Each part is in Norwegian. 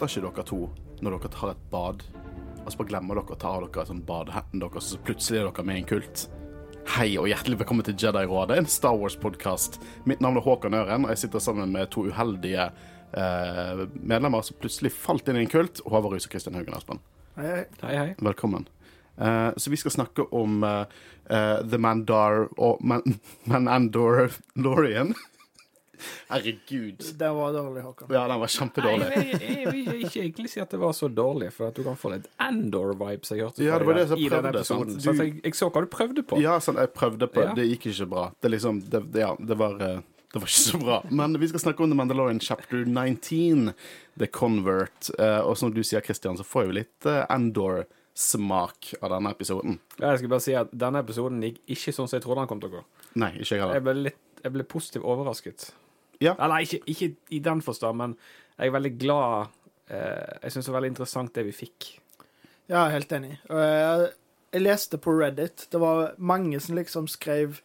hater ikke dere to når dere tar et bad, og så bare glemmer dere å ta av dere sånn badehatten deres, og så plutselig er dere med i en kult? Hei og hjertelig velkommen til Jedi-rådet, en Star Wars-podkast. Mitt navn er Håkon Øren, og jeg sitter sammen med to uheldige eh, medlemmer som plutselig falt inn i en kult. Håvard Ruse og Kristian Haugen Aspen. Hei, Hei, hei. Velkommen. Eh, så vi skal snakke om eh, eh, The Mandar og Man Mandalorian. Herregud. Den var dårlig, Håkon. Ja, den var Nei, kjempedårlig. jeg, jeg, jeg vil ikke egentlig si at det var så dårlig, for at du kan få litt Endor-vibes jeg hørte Ja, det var det jeg i den prøvde, episoden. Så Du- at jeg, jeg så hva du prøvde på. Ja, sånn, jeg prøvde på Ja. Det gikk ikke bra. Det liksom Det, det, ja, det var eh, det var ikke så bra. Men vi skal snakke om The Mandalorian chapter 19, The Convert. Eh, og som du sier, Christian, så får vi litt eh, Andor-smak av denne episoden. Ja, Jeg skal bare si at denne episoden gikk ikke sånn som jeg trodde den kom til å gå. Nei, ikke jeg Jeg heller. ble, litt, jeg ble positivt overrasket. Ja. Eller ikke, ikke i den forstand, men jeg er veldig glad eh, Jeg syns det var veldig interessant det vi fikk. Ja, helt enig. Jeg, jeg leste på Reddit. Det var mange som liksom skrev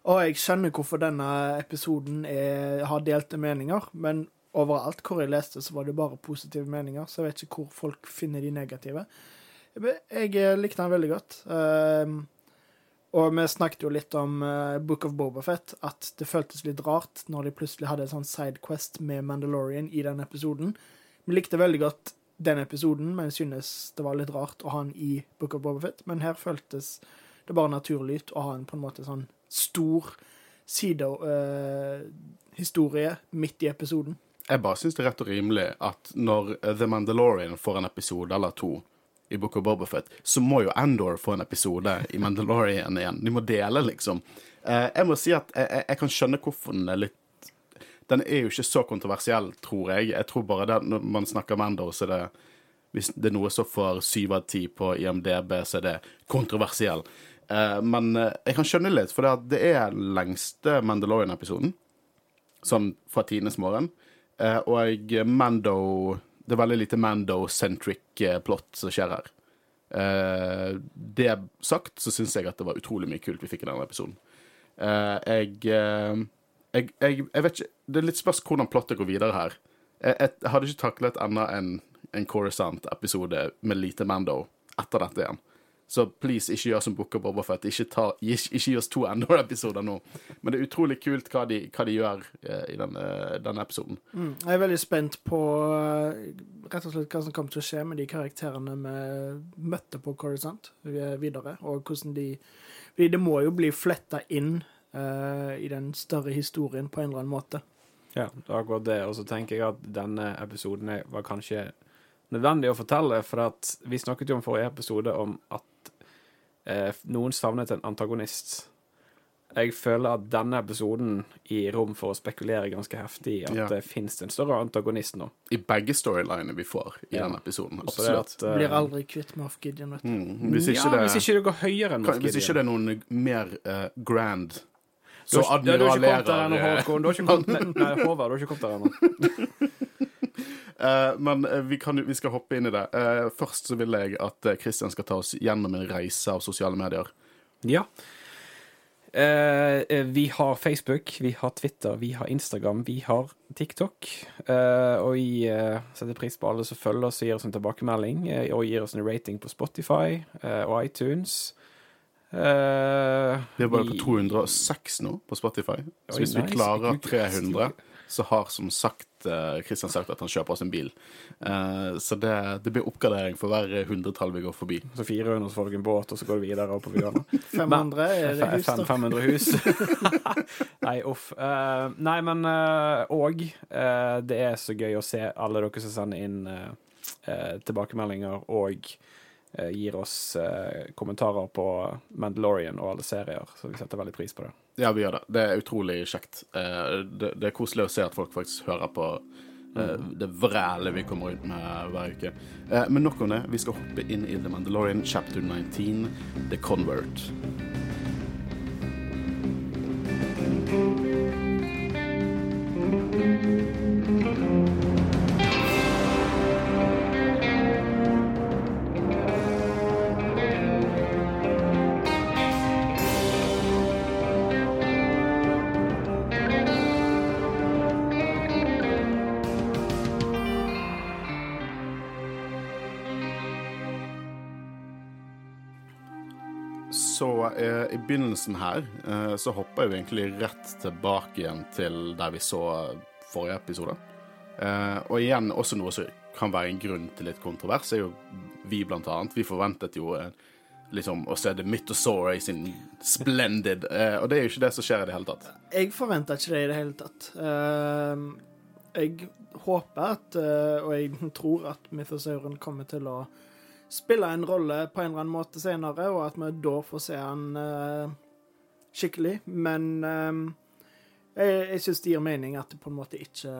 Å, jeg skjønner hvorfor denne episoden er, har delte meninger, men overalt hvor jeg leste, så var det bare positive meninger, så jeg vet ikke hvor folk finner de negative. Jeg, jeg likte den veldig godt. Ehm, og vi snakket jo litt om uh, Book of Bobafett, at det føltes litt rart når de plutselig hadde en sånn sidequest med Mandalorian i den episoden. Vi likte veldig godt den episoden, men synes det var litt rart å ha den i Book of Bobafett. Men her føltes det bare naturlig å ha en på en måte sånn stor sidehistorie midt i episoden. Jeg bare syns det er rett og rimelig at når eh, The Mandalorian får en episode eller to i Book of Bobafett, så må jo Andor få en episode i Mandalorian igjen. De må dele, liksom. Eh, jeg må si at jeg, jeg, kan skjønne hvorfor den er litt Den er jo ikke så kontroversiell, tror jeg. Jeg tror bare det når man snakker om Andor, så er det hvis det er noe som får syv av ti på IMDb, så er det kontroversiell. Eh, men eh, jeg kan skjønne litt, for det, er den lengste Mandalorian-episoden. Sånn fra tidenes morgen. Og Mando Det er veldig lite Mando-centric eh, plot som skjer her. Uh, det sagt, så syns jeg at det var utrolig mye kult vi fikk i denne episoden. Uh, jeg, uh, jeg, jeg Jeg vet ikke Det er litt spørs hvordan plottet går videre her. Jeg, jeg, hadde ikke taklet enda en, en Coruscant-episode med lite Mando etter dette igjen. Så please, ikke gjør som Book of Bobafett. Ikke, ta, ikke, ikke gi oss to Endor-episoder nå. Men det er utrolig kult hva de, hva de gjør eh, i denne, denne episoden. Mm. Jeg er veldig spent på eh, rett og slett hva som kommer til å skje med de karakterene vi møtte på Coruscant eh, videre, og hvordan de fordi det må jo bli fletta inn eh, i den større historien på en eller annen måte. Ja, det er akkurat det. Og så tenker jeg at denne episoden var kanskje nødvendig å fortelle, for at vi snakket jo om forrige episode om at eh, noen savnet en antagonist. Jeg føler at denne episoden gir rom for å spekulere ganske heftig i at Ja. det fins en større antagonist nå. I begge storylinene vi får i Ja. denne episoden. Absolutt. at, uh, Blir aldri kvitt Moff Gideon, vet du. Mm. Hvis, ikke ja, det, hvis ikke det går høyere enn Moff Gideon. hvis ikke det er noen mer uh, grand Så admiralerer du har ikke kommet der ennå, eh, Håkon. Du har ikke kommet Nei, nei, Håvard, du har ikke kommet der ennå. eh, Men eh, vi, kan, vi skal hoppe inn i det. Uh, først så vil jeg at Kristian Christian skal ta oss gjennom en reise av sosiale medier. Ja. Eh, vi har Facebook, vi har Twitter, vi har Instagram, vi har TikTok. Og vi setter pris på alle som følger oss og gir oss en tilbakemelding, og gir oss en rating på Spotify og iTunes. Uh, Vi er bare på 206 nå på Spotify. Så hvis hvis vi klarer 300, så har som sagt Kristian sagt at han kjøper oss en bil. Eh, så det, det blir oppgradering for hver hundretall vi går forbi. Så 400, så får du en båt, og så går du videre oppover videre. 500 er det hus, da. 500 hus. nei, uff. Eh, nei, men òg eh, det er så gøy å se alle dere som sender inn eh, eh, tilbakemeldinger og eh, gir oss eh, kommentarer på Mandalorian og alle serier. Så vi setter veldig pris på det. Ja, vi gjør det. Det er utrolig kjekt. Eh, det, det er koselig å se at folk faktisk hører på eh, det vrælet vi kommer ut med hver uke. Eh, men nok om det. Vi skal hoppe inn i The Mandalorian chapter 19, The Convert. Begynnelsen her eh, så hopper vi egentlig rett tilbake igjen til der vi så forrige episode. Eh, og igjen også noe som kan være en grunn til litt kontrovers, er jo vi blant annet. Vi forventet jo eh, liksom å se The Mythosaur i sin splendid Og det er jo ikke det som skjer i det hele tatt. Jeg forventer ikke det i det hele tatt. Jeg håper at, og jeg tror at mythosauren kommer til å spille en rolle på en eller annen måte senere, og at vi da får se han uh, skikkelig. Men um, jeg, jeg syns det gir mening at det på en måte ikke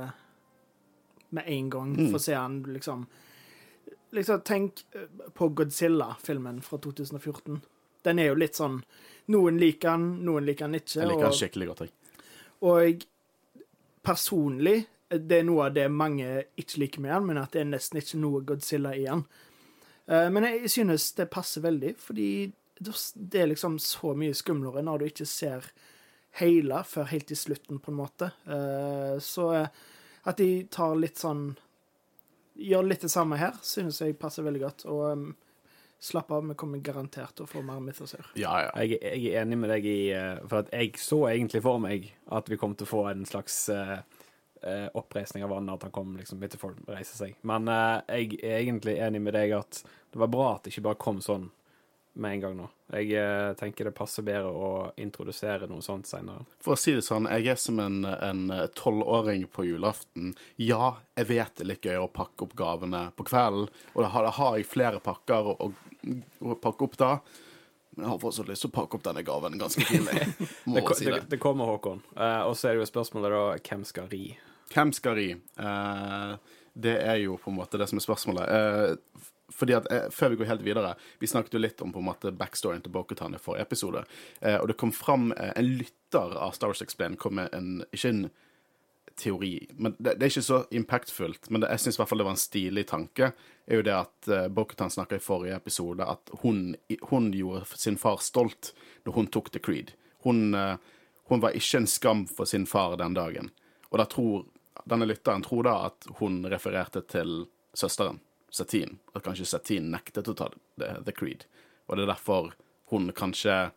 med en gang Mm. får se han liksom Liksom, tenk eh, på Godzilla-filmen fra 2014. Den er jo litt sånn Noen liker han, noen liker han ikke. Jeg liker og- den skikkelig godt, jeg. og personlig Det er noe av det mange ikke liker med han, men at det er nesten ikke noe Godzilla i han. Eh, Men jeg synes det passer veldig, fordi det er liksom så mye skumlere når du ikke ser hele før helt i slutten, på en måte. Eh, Så eh, at de tar litt sånn Gjør litt det samme her, synes jeg passer veldig godt. Og slapp av, vi kommer garantert til å få mer mythosaur. Ja, ja. Jeg, jeg er enig med deg i For at jeg så egentlig for meg at vi kom til å få en slags eh, eh, oppreisning av vannet, at han kom liksom etter folk reiser seg. Men eh, jeg er egentlig enig med deg at det var bra at det ikke bare kom sånn med en gang nå. Jeg eh, tenker det passer bedre å introdusere noe sånt seinere. For å si det sånn, jeg er som en en tolvåring på julaften. Ja, jeg vet det er litt gøy å pakke opp gavene på kvelden, og da har, da har jeg flere pakker å, å pakke opp da. Men jeg har fortsatt lyst til å pakke opp denne gaven ganske tidlig. Må Det, si det, det. det kommer, Håkon. Uh, og så er det jo spørsmålet da hvem skal ri? Hvem skal ri? Uh, det er jo på en måte det som er spørsmålet. Uh, fordi at eh, Før vi går helt videre, vi snakket jo litt om på en måte backstoryen til Bokutan i forrige episode. Og det kom fram en lytter av Star Wars Explain kom med en Ikke en teori, men det, det er ikke så impactfullt. Men det, jeg syns det var en stilig tanke. er jo det at uh, Bokutan snakka i forrige episode at hun, hun gjorde sin far stolt når hun tok The Creed. Hun, uh, hun var ikke en skam for sin far den dagen. Og da tror denne lytteren tror da at hun refererte til søsteren, Satine. At kanskje Satine nektet å ta The, the Creed. Og det er derfor hun kanskje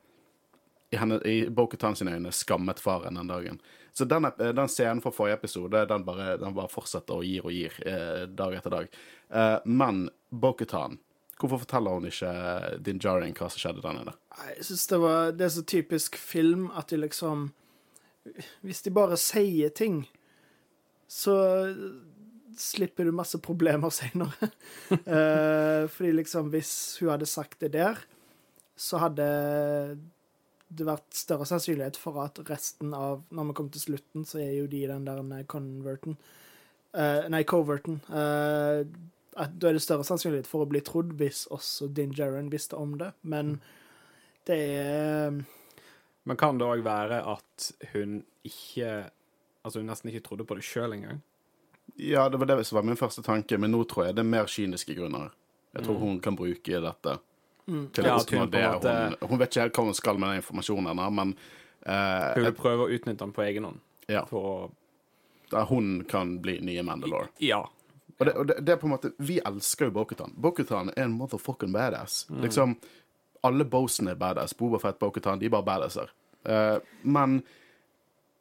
i, henne, i Bokutan sine øyne skammet faren den dagen. Så den, den scenen fra forrige episode den bare, den bare fortsetter og gir og gir eh, dag etter dag. Eh, men Boketan hvorfor forteller hun ikke Din jarring hva som skjedde der nede? Jeg synes det, var, det er så typisk film at de liksom Hvis de bare sier ting, så slipper du masse problemer senere. Eh, fordi liksom, hvis hun hadde sagt det der, så hadde det vært større sannsynlighet for at resten av Når vi kommer til slutten, så er jo de den der converten uh, Nei, coverten. Uh, at da er det større sannsynlighet for å bli trodd hvis også Din Jaren visste om det. Men det er Men kan det òg være at hun ikke Altså hun nesten ikke trodde på det sjøl engang? Ja, det var det som var min første tanke, men nå tror jeg det er mer kyniske grunner. Jeg tror hun kan bruke dette til Ja, hun måte- Hun, hun vet ikke helt hva hun skal med den informasjonen ennå, men eh, Hun vil prøve å utnytte den på egen hånd. ja, For der hun kan bli nye Mandalore. Ja. Og det, og det, det er på en måte Vi elsker jo Bokutan. Bokutan er en motherfucking badass. Mm. Liksom Alle Bosen er badass. Bobafett, Bokutan, de er bare badasser. Eh, men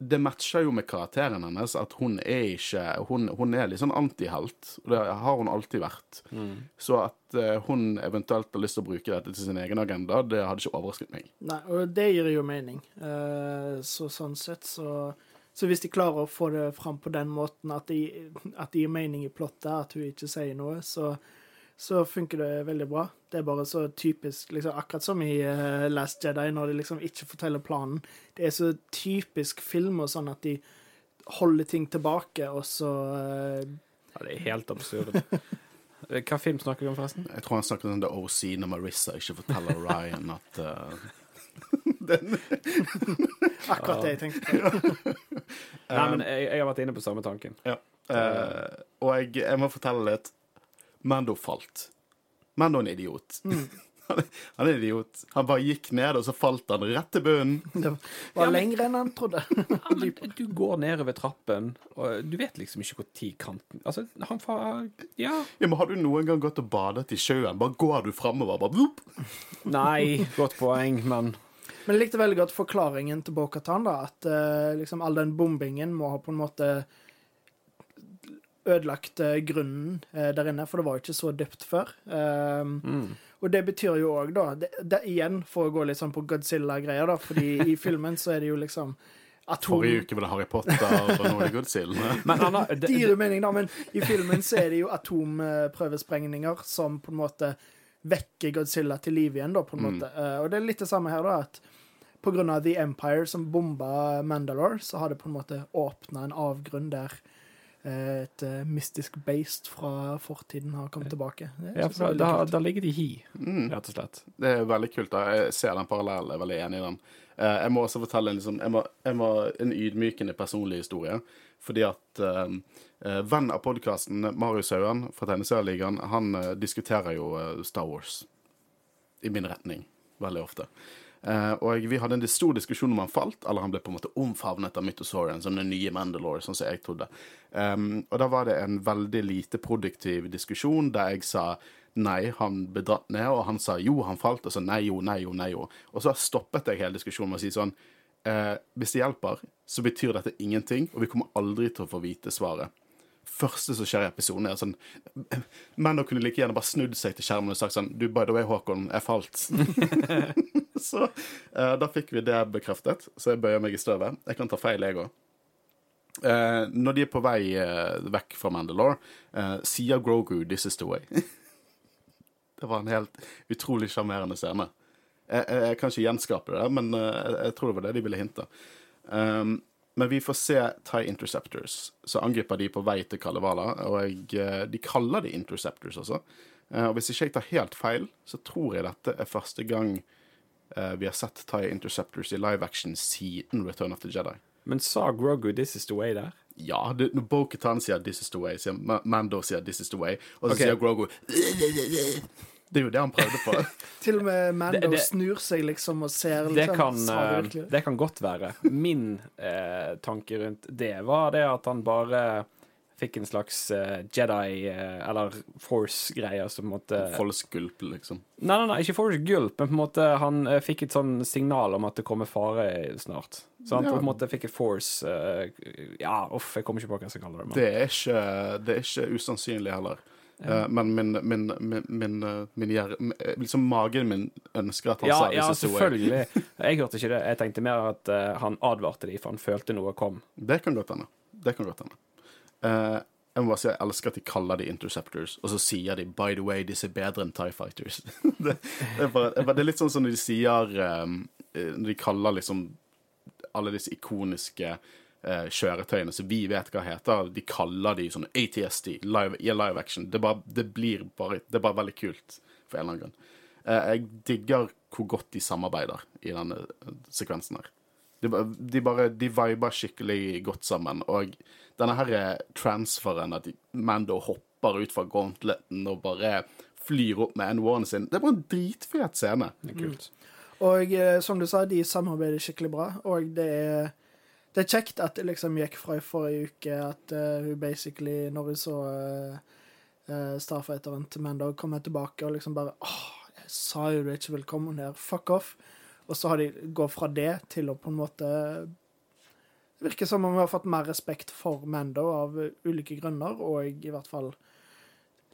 det matcher jo med karakteren hennes at hun er ikke Hun, hun er litt sånn antihelt. Og det har hun alltid vært. Mm. Så at uh, hun eventuelt har lyst til å bruke dette til sin egen agenda, det hadde ikke overrasket meg. Nei, og det gir jo mening. Uh, så sånn sett så Så hvis de klarer å få det fram på den måten at det gir mening i plottet, at hun ikke sier noe, så, så funker det veldig bra. Det er bare så typisk, liksom, akkurat som i uh, Last Jedi, når de liksom ikke forteller planen. Det er så typisk film og sånn at de holder ting tilbake, og så uh... ja, det er helt absurd. Hva film snakker vi om, forresten? Jeg tror han snakker om The OC når Marissa ikke forteller Ryan at eh, Akkurat det jeg tenkte på. Nei, men jeg, jeg har vært inne på samme tanken. Ja. Eh, og jeg, jeg må fortelle litt. Mando falt. Mando er en idiot. Han er, han er en idiot. Han bare gikk ned, og så falt han rett til bunnen. Det var Ja, lengre enn han trodde. Ja, men du går nedover trappen, og du vet liksom ikke når kanten Altså, han fa... Ja. Ja, men Har du noen gang gått og badet i sjøen? Bare går du framover, bare vup. Nei, godt poeng, men Men jeg likte veldig godt forklaringen til Bo-Katan, da. At uh, liksom all den bombingen må ha på en måte ødelagt eh, grunnen eh, der inne, for det var jo ikke så dypt før. Um, mm. Og det betyr jo òg, da det, det, Igjen, for å gå litt sånn på Godzilla-greier, da, fordi i filmen så er det jo liksom atom... Forrige uke var det Harry Potter og nå er Godzilla. Men Anna, det, Det gir jo mening, da, men i filmen så er det jo atomprøvesprengninger som på en måte vekker Godzilla til liv igjen, da, på en Mm. måte. Eh, Og det er litt det samme her, da, at på grunn av The Empire som bomba Mandalore, så har det på en måte åpna en avgrunn der et eh, mystisk beist fra fortiden har kommet tilbake. Det ja, for da, da ligger de hi, Mm. rett og slett. Det er veldig kult. da. Jeg ser den parallellen. Er veldig enig i den. Eh, Jeg må også fortelle en, liksom, jeg må, jeg må, en ydmykende personlig historie. Fordi at eh, venn av podkasten, Marius Hauan fra Tegneserieligaen, han uh, diskuterer jo Star Wars i min retning veldig ofte. Eh, og vi hadde en stor diskusjon om han falt, eller han ble på en måte omfavnet av Mythosaurien som den nye Mandalore, sånn som jeg trodde. Um, og da var det en veldig lite produktiv diskusjon der jeg sa nei, han ble dratt ned, og han sa jo, han falt, og så nei, jo, nei, jo, nei, jo. Og så stoppet jeg hele diskusjonen med å si sånn eh, hvis det hjelper, så betyr dette ingenting, og vi kommer aldri til å få vite svaret. Første som skjer i episoden, er sånn Men da kunne like gjerne bare snudd seg til skjermen og sagt sånn Du, by the way, Håkon, jeg falt. så uh, da fikk vi det bekreftet, så jeg bøyer meg i støvet. Jeg kan ta feil, jeg òg. Uh, når de er på vei uh, vekk fra Mandalore, eh, sier Grogu 'This is the way'. det var en helt utrolig sjarmerende scene. Jeg, jeg, jeg kan ikke gjenskape det, men eh, jeg, jeg tror det var det de ville hinte. Um, men vi får se Thai Interceptors. Så angriper de på vei til Kalevala, og jeg, eh, de kaller de Interceptors også. Eh, og hvis ikke jeg tar helt feil, så tror jeg dette er første gang eh, vi har sett Thai Interceptors i live action siden Return of the Jedi. Men sa Grogu 'this is the way' der? Ja, det, når Bo-Katan sier 'this is the way', sier Mando sier 'this is the way', og så okay. sier Grogu Det er jo det han prøvde på. Til og med Mando Det- det- snur seg liksom og ser Det liksom, kan, det eh, det kan godt være. Min eh, tanke rundt det var det at han bare fikk en slags eh, Jedi- eh, eller Force-greier som måtte måte liksom. Nei, nei, nei, ikke Force Gulp, men på en måte han eh, fikk et sånn signal om at det kommer fare snart. Så han Ja. på en måte fikk et Force eh, Ja, uff, jeg kommer ikke på hva jeg skal kalle det. Men. Det er ikke, det er ikke usannsynlig heller. Eh, men min, min, min, min, eh, eh, liksom magen min ønsker at han ja, sa ja, selvfølgelig. Jeg hørte ikke det. Jeg tenkte mer at han advarte de, for han følte noe kom. Det kan godt hende. Det kan godt hende. Jeg må bare si jeg elsker at de kaller de Interceptors, og så sier de 'by the way, disse er bedre enn Tie Fighters'. det, det, er bare, det er litt sånn som når de sier Når de kaller liksom alle disse ikoniske eh, kjøretøyene som vi vet hva heter, de kaller de sånn ATSD, live, i live action. Det, bare, det blir bare Det er bare veldig kult, for en eller annen grunn. Eh, jeg digger hvor godt de samarbeider i denne eh, sekvensen her. De, de bare De viber skikkelig godt sammen, og denne her transferen at Mando hopper ut fra gauntleten og bare flyr opp med N1 sin, det er bare en dritfet scene. Det er kult. Og eh, som du sa, de samarbeider skikkelig bra. Og det er, det er kjekt at det liksom gikk fra i forrige uke at uh, hun basically, når hun så uh, Starfighteren til Mando komme tilbake og liksom bare åh, jeg sa jo du ikke velkommen her. Fuck off. Og så har de gått fra det til å på en måte Det virker som om vi har fått mer respekt for Mando av ulike grunner, og i hvert fall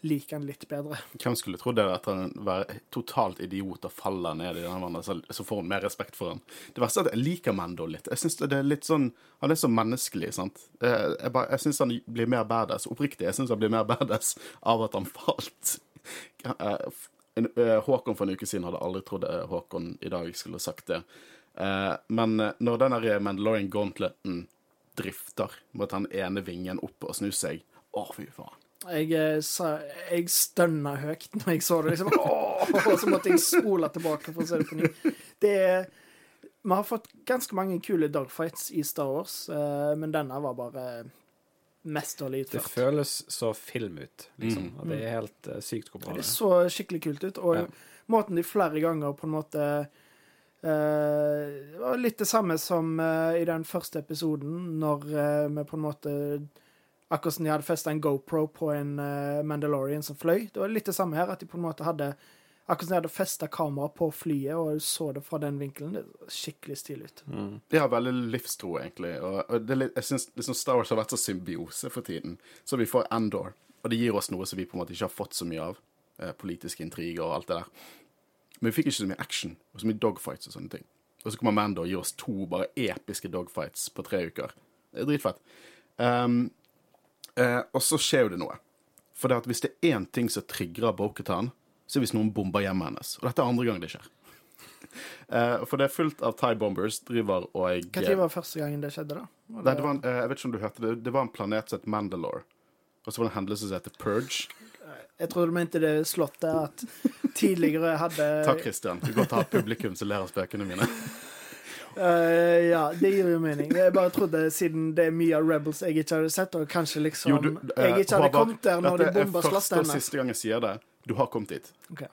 liker han litt bedre. Hvem skulle trodd det etter å være totalt idiot og faller ned i den vannet, så, får hun mer respekt for han. Det verste er at jeg liker Mando litt. Jeg synes det er litt sånn Han er så menneskelig, sant. Jeg, jeg, bare- jeg syns han blir mer badass. Oppriktig, jeg syns han blir mer badass av at han falt. Eh, eh, Håkon for en uke siden hadde aldri trodd eh, Håkon i dag skulle sagt det. Eh, Men eh, når den Mandalorian Gauntleten drifter mot den ene vingen opp og snur seg Å, fy faen. Jeg, eh, jeg stønna høyt når jeg så det. liksom, Åh! Og så måtte jeg spole tilbake for å se det på ny. Det er, Vi har fått ganske mange kule dogfights i Star Wars, eh, men denne var bare mesterlig Det utført. føles så film ut, liksom. Og det er helt uh, sykt hvor bra Det det er. så skikkelig kult ut. Og Ja. måten de flere ganger på en måte eh, Det var litt det samme som uh, i den første episoden, når uh, vi på en måte Akkurat som de hadde festa en GoPro på en eh, Mandalorian som fløy. Det var litt det samme her, at de på en måte hadde Akkurat som de hadde festa kameraet på flyet, og så det fra den vinkelen. Det skikkelig stilig ut. De har veldig livstro, egentlig. Og, og jeg syns liksom Star Wars har vært så symbiose for tiden. Så vi får Endor, og det gir oss noe som vi på en måte ikke har fått så mye av. Eh, politiske intriger og alt det der. Men vi fikk ikke så mye action og så mye dogfights og sånne ting. Og så kommer Mando og gir oss to bare episke dogfights på tre uker. Det er dritfett. Um, eh, og så skjer jo det noe. For det at hvis det er én ting som trigger Boketan, så er hvis noen bomber hjemmet hennes. Og dette er andre gang det skjer. Eh, for det er fullt av Thai bombers driver og Når var første gangen det skjedde, da? Var Nei, det var en, eh, jeg vet ikke om du hørte det. Det var en planet som het Mandalore. Og så var det en hendelse som heter Purge. Jeg trodde du mente det slottet at tidligere hadde Takk, Christian. Du kan ha publikum som ler av spøkene mine. Eh, ja, det gir jo mening. Jeg bare trodde, siden det er mye av Rebels jeg ikke hadde sett, og kanskje liksom Jo, du, uh, Jeg ikke hadde kommet der når de Dette er første og siste gang jeg sier det. Du har kommet dit. Okay.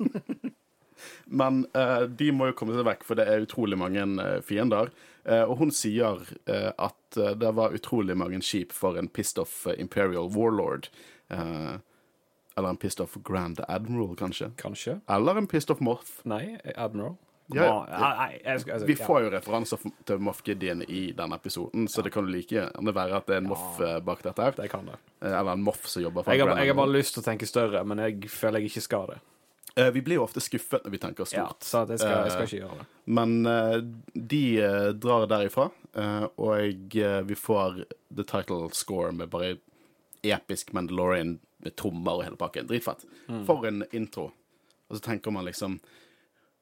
Men uh, de må jo komme seg vekk, for det er utrolig mange fiender. Eh, og hun sier eh, at det var utrolig mange skip for en pissed off Imperial Warlord. Eh, eller en pissed off Grand Admiral, kanskje. Kanskje? Eller en pissed off Moth. Nei, Admiral? Ja, ja. Nei, jeg skal, jeg skal, Vi får jo referanser til Moff Gideon i denne episoden, så det kan jo like gjerne være at det er en Moff eh, bak dette her. Det kan det. Eh, Eller en Moff som jobber for Jeg har, jeg har bare lyst til å tenke større, men jeg føler jeg ikke skal det. Eh, Vi blir jo ofte skuffet når vi tenker Ja, stort. så jeg skal, jeg skal ikke gjøre det. Men de drar derifra, og vi får the title score med bare episk Mandalorian med trommer og hele pakken. Dritfett. For en intro. Og så tenker man liksom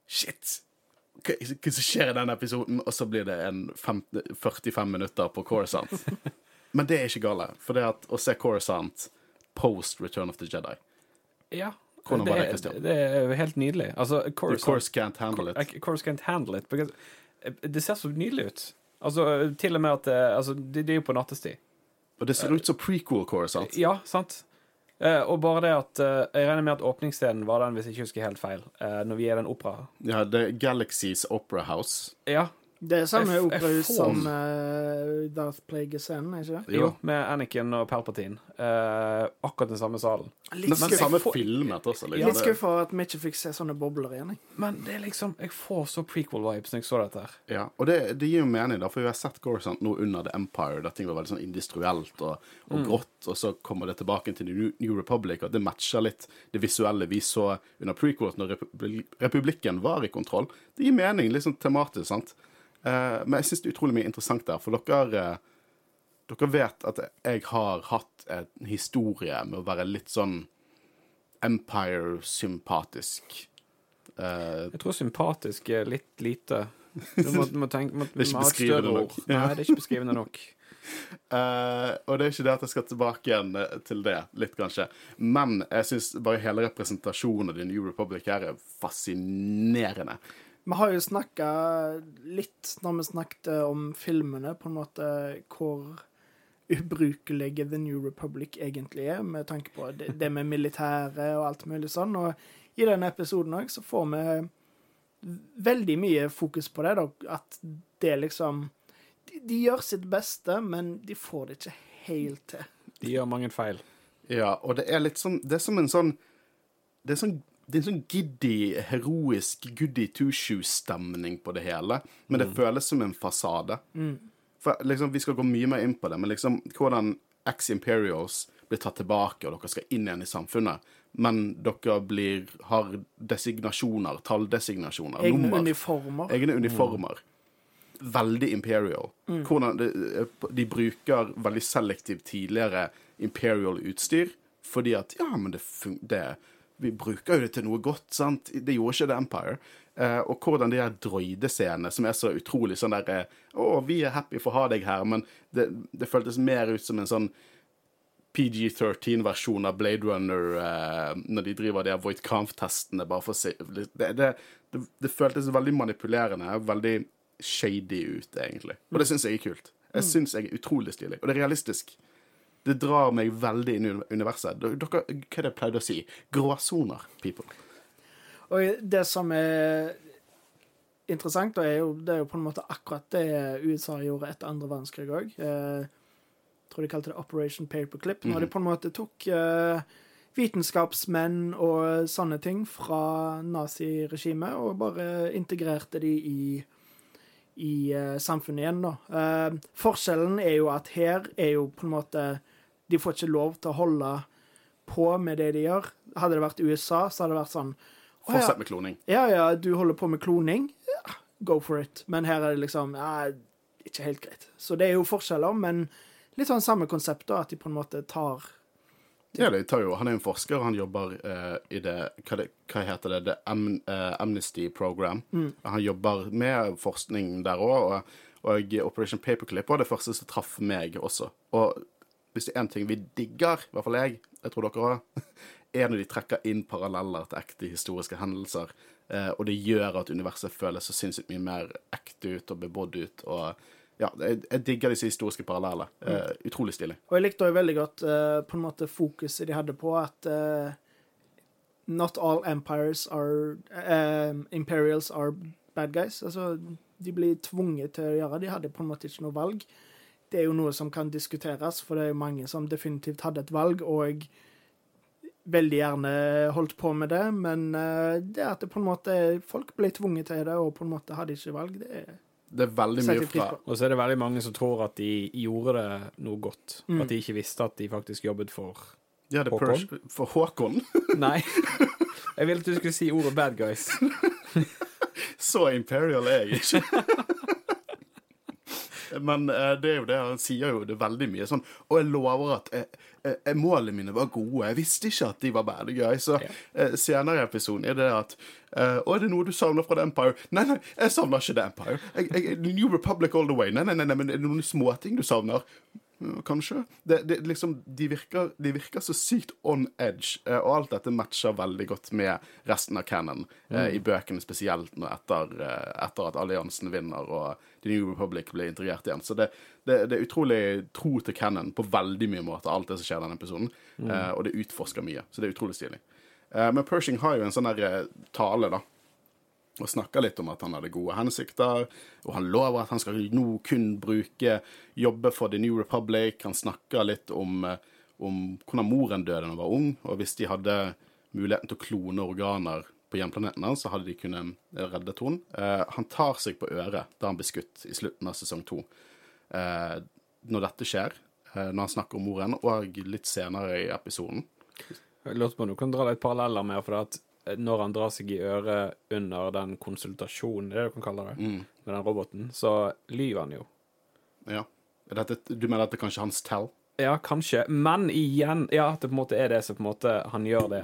Shit! Hva, hva som skjer i denne episoden? Og så blir det en 15, 45 minutter på Corisont. Men det er ikke gale. For det at å se Corisont post Return of the Jedi Ja. Det, det? Det er helt nydelig. Altså, Coruscant course can't handle it. Course can't handle it. Because eh, det ser så nydelig ut. Altså, til og med at eh, altså, det, det er jo på nattestid. Og det ser ut som prequel Corisont. Ja, sant. Eh, og bare det at eh, Jeg regner med at åpningsscenen var den, hvis jeg ikke husker helt feil, eh, når vi er i den opera. Ja, er Galaxies Opera House. Ja, Det er samme operahus som uh, Darth Plague-scenen, er ikke det? jo, med Anakin og Palpatine. Uh, akkurat den samme salen. Litt, men samme får- filmet også. seg. Liksom. Det- skuffa at vi ikke fikk se sånne bobler igjen. Jeg. Men det er liksom Jeg får så prequel-vibes når jeg så dette her. Ja, og det, det gir jo mening, da, for vi har sett Gorsant nå under The Empire, der ting var veldig sånn industrielt og, og grått, og så kommer det tilbake til New, New Republic, og det matcher litt det visuelle vi så under prequels når Repu- Republikken var i kontroll. Det gir mening, liksom tematisk, sant? Eh, men jeg syns det er utrolig mye interessant der, for dere eh, dere vet at jeg har hatt en historie med å være litt sånn Empire-sympatisk. Eh, Jeg tror sympatisk er litt lite. Du må, du må tenke må, Det er ikke beskrivende nok. Nei, det er ikke beskrivende nok. Uh, og det er ikke det at jeg skal tilbake igjen til det, litt kanskje. Men jeg syns bare hele representasjonen av The New Republic her er fascinerende. Vi har jo snakka litt, når vi snakket om filmene, på en måte hvor ubrukelige The New Republic egentlig er, med tanke på det, det med militæret og alt mulig sånn. Og i denne episoden òg så får vi veldig mye fokus på det, da. At det liksom de, de gjør sitt beste, men de får det ikke helt til. De gjør mange feil. Ja, og det er litt sånn Det er som en sånn Det er, sånn, det er en sånn giddy, heroisk goody two-shoe-stemning på det hele, men det føles som en fasade. For liksom, Vi skal gå mye mer inn på det, men liksom hvordan ex-imperials blir tatt tilbake, og dere skal inn igjen i samfunnet, men dere blir, har designasjoner, talldesignasjoner, Egne nummer. uniformer. Egne uniformer. Veldig imperial. Hvordan de, de bruker veldig selektivt tidligere imperial utstyr, fordi at Ja, men det, det Vi bruker jo det til noe godt, sant? Det gjorde ikke The Empire. Eh, og hvordan de her droidescenene, som er så utrolig sånn der eh, Å, vi er happy for å ha deg her, men det, det føltes mer ut som en sånn PG-13-versjon av Blade Runner eh, når de driver de Voight Kampf-testene, bare for å se det, det, det, føltes veldig manipulerende veldig shady ut, egentlig. Og det syns jeg er kult. Jeg syns jeg er utrolig stilig. Og det er realistisk. Det drar meg veldig inn i universet. Dere, hva er det pleide å si? Gråsoner, people. Og det som er interessant, da, er jo, det er jo på en måte akkurat det USA gjorde etter andre verdenskrig òg. Eh, tror de kalte det Operation Paperclip. Når de på en måte tok eh, vitenskapsmenn og sånne ting fra naziregimet og bare integrerte de i, i eh, samfunnet igjen, da. Eh, forskjellen er jo at her er jo på en måte De får ikke lov til å holde på med det de gjør. Hadde det vært USA, så hadde det vært sånn Fortsett ja, med kloning. ja, ja, du holder på med kloning. Ja, go for it. Men her er det liksom ja, ikke helt greit. Så det er jo forskjeller, men litt sånn samme konsept, da, at de på en måte tar Ja, de tar jo, Han er jo en forsker, han jobber eh, i det hva, det hva heter det? The Am eh, Amnesty Program. Han jobber med forskning der òg, og, og Operation Paperclip var det første som traff meg også. Og hvis det er én ting vi digger, i hvert fall jeg, jeg tror dere òg, er når de trekker inn paralleller til ekte historiske hendelser. Eh, og det gjør at universet føles så sinnssykt mye mer ekte ut og bebodd ut. og ja, jeg, jeg digger disse historiske parallellene. Eh, utrolig stilig. Og jeg likte også veldig godt eh, på en måte fokuset de hadde på at eh, Not all empires are eh, Imperials are bad guys. Altså, de blir tvunget til å gjøre De hadde på en måte ikke noe valg. Det er jo noe som kan diskuteres, for det er jo mange som definitivt hadde et valg, og veldig gjerne holdt på med det, men eh, det at det på en måte folk ble tvunget til det, og på en måte hadde ikke valg, det er Det er veldig mye fra. Og så er det veldig mange som tror at de gjorde det noe godt. Mm. At de ikke visste at de faktisk jobbet for Ja, Håkon? For Håkon. Nei. Jeg ville at du skulle si ordet bad guys. Så imperial er jeg ikke. Men eh, det er jo det han sier jo det veldig mye sånn Og jeg lover at eh, eh, målene mine var gode. Jeg visste ikke at de var bad guys. Så eh, senere i episoden er det at eh, Å, er det noe du savner fra The Empire? Nei, nei, jeg savner ikke The Empire. Jeg, jeg, New Republic all the way. Nei, nei, nei, nei men er det noen småting du savner? Kanskje. Det, det, liksom, de, virker, de virker så sykt on edge, eh, og alt dette matcher veldig godt med resten av canon, eh, i bøkene spesielt etter, eh, etter at alliansen vinner og The New Republic blir integrert igjen. Så det, det, er utrolig tro til canon på veldig mye måter, alt det som skjer i denne episoden, eh, og det utforsker mye. Så det er utrolig stilig. Eh, men Pershing har jo en sånn tale, da og snakker litt om at han hadde gode hensikter, og han lover at han skal nå kun bruke jobbe for The New Republic. Han snakker litt om, eh, om hvordan moren døde da hun var ung, og hvis de hadde muligheten til å klone organer på hjemplaneten hans, så hadde de kunnet redde henne. Eh, han tar seg på øret da han blir skutt i slutten av sesong to. Eh, når dette skjer, eh, når han snakker om moren, og litt senere i episoden. Jeg lurte på om du kan dra litt paralleller med for at når han drar seg i øret under den konsultasjonen, det er det du kan kalle det, med den roboten, så lyver han jo. Ja. Dette, du mener at det er kanskje hans tell? Ja, kanskje. Men igjen Ja, at det på en måte er det som på en måte han gjør det.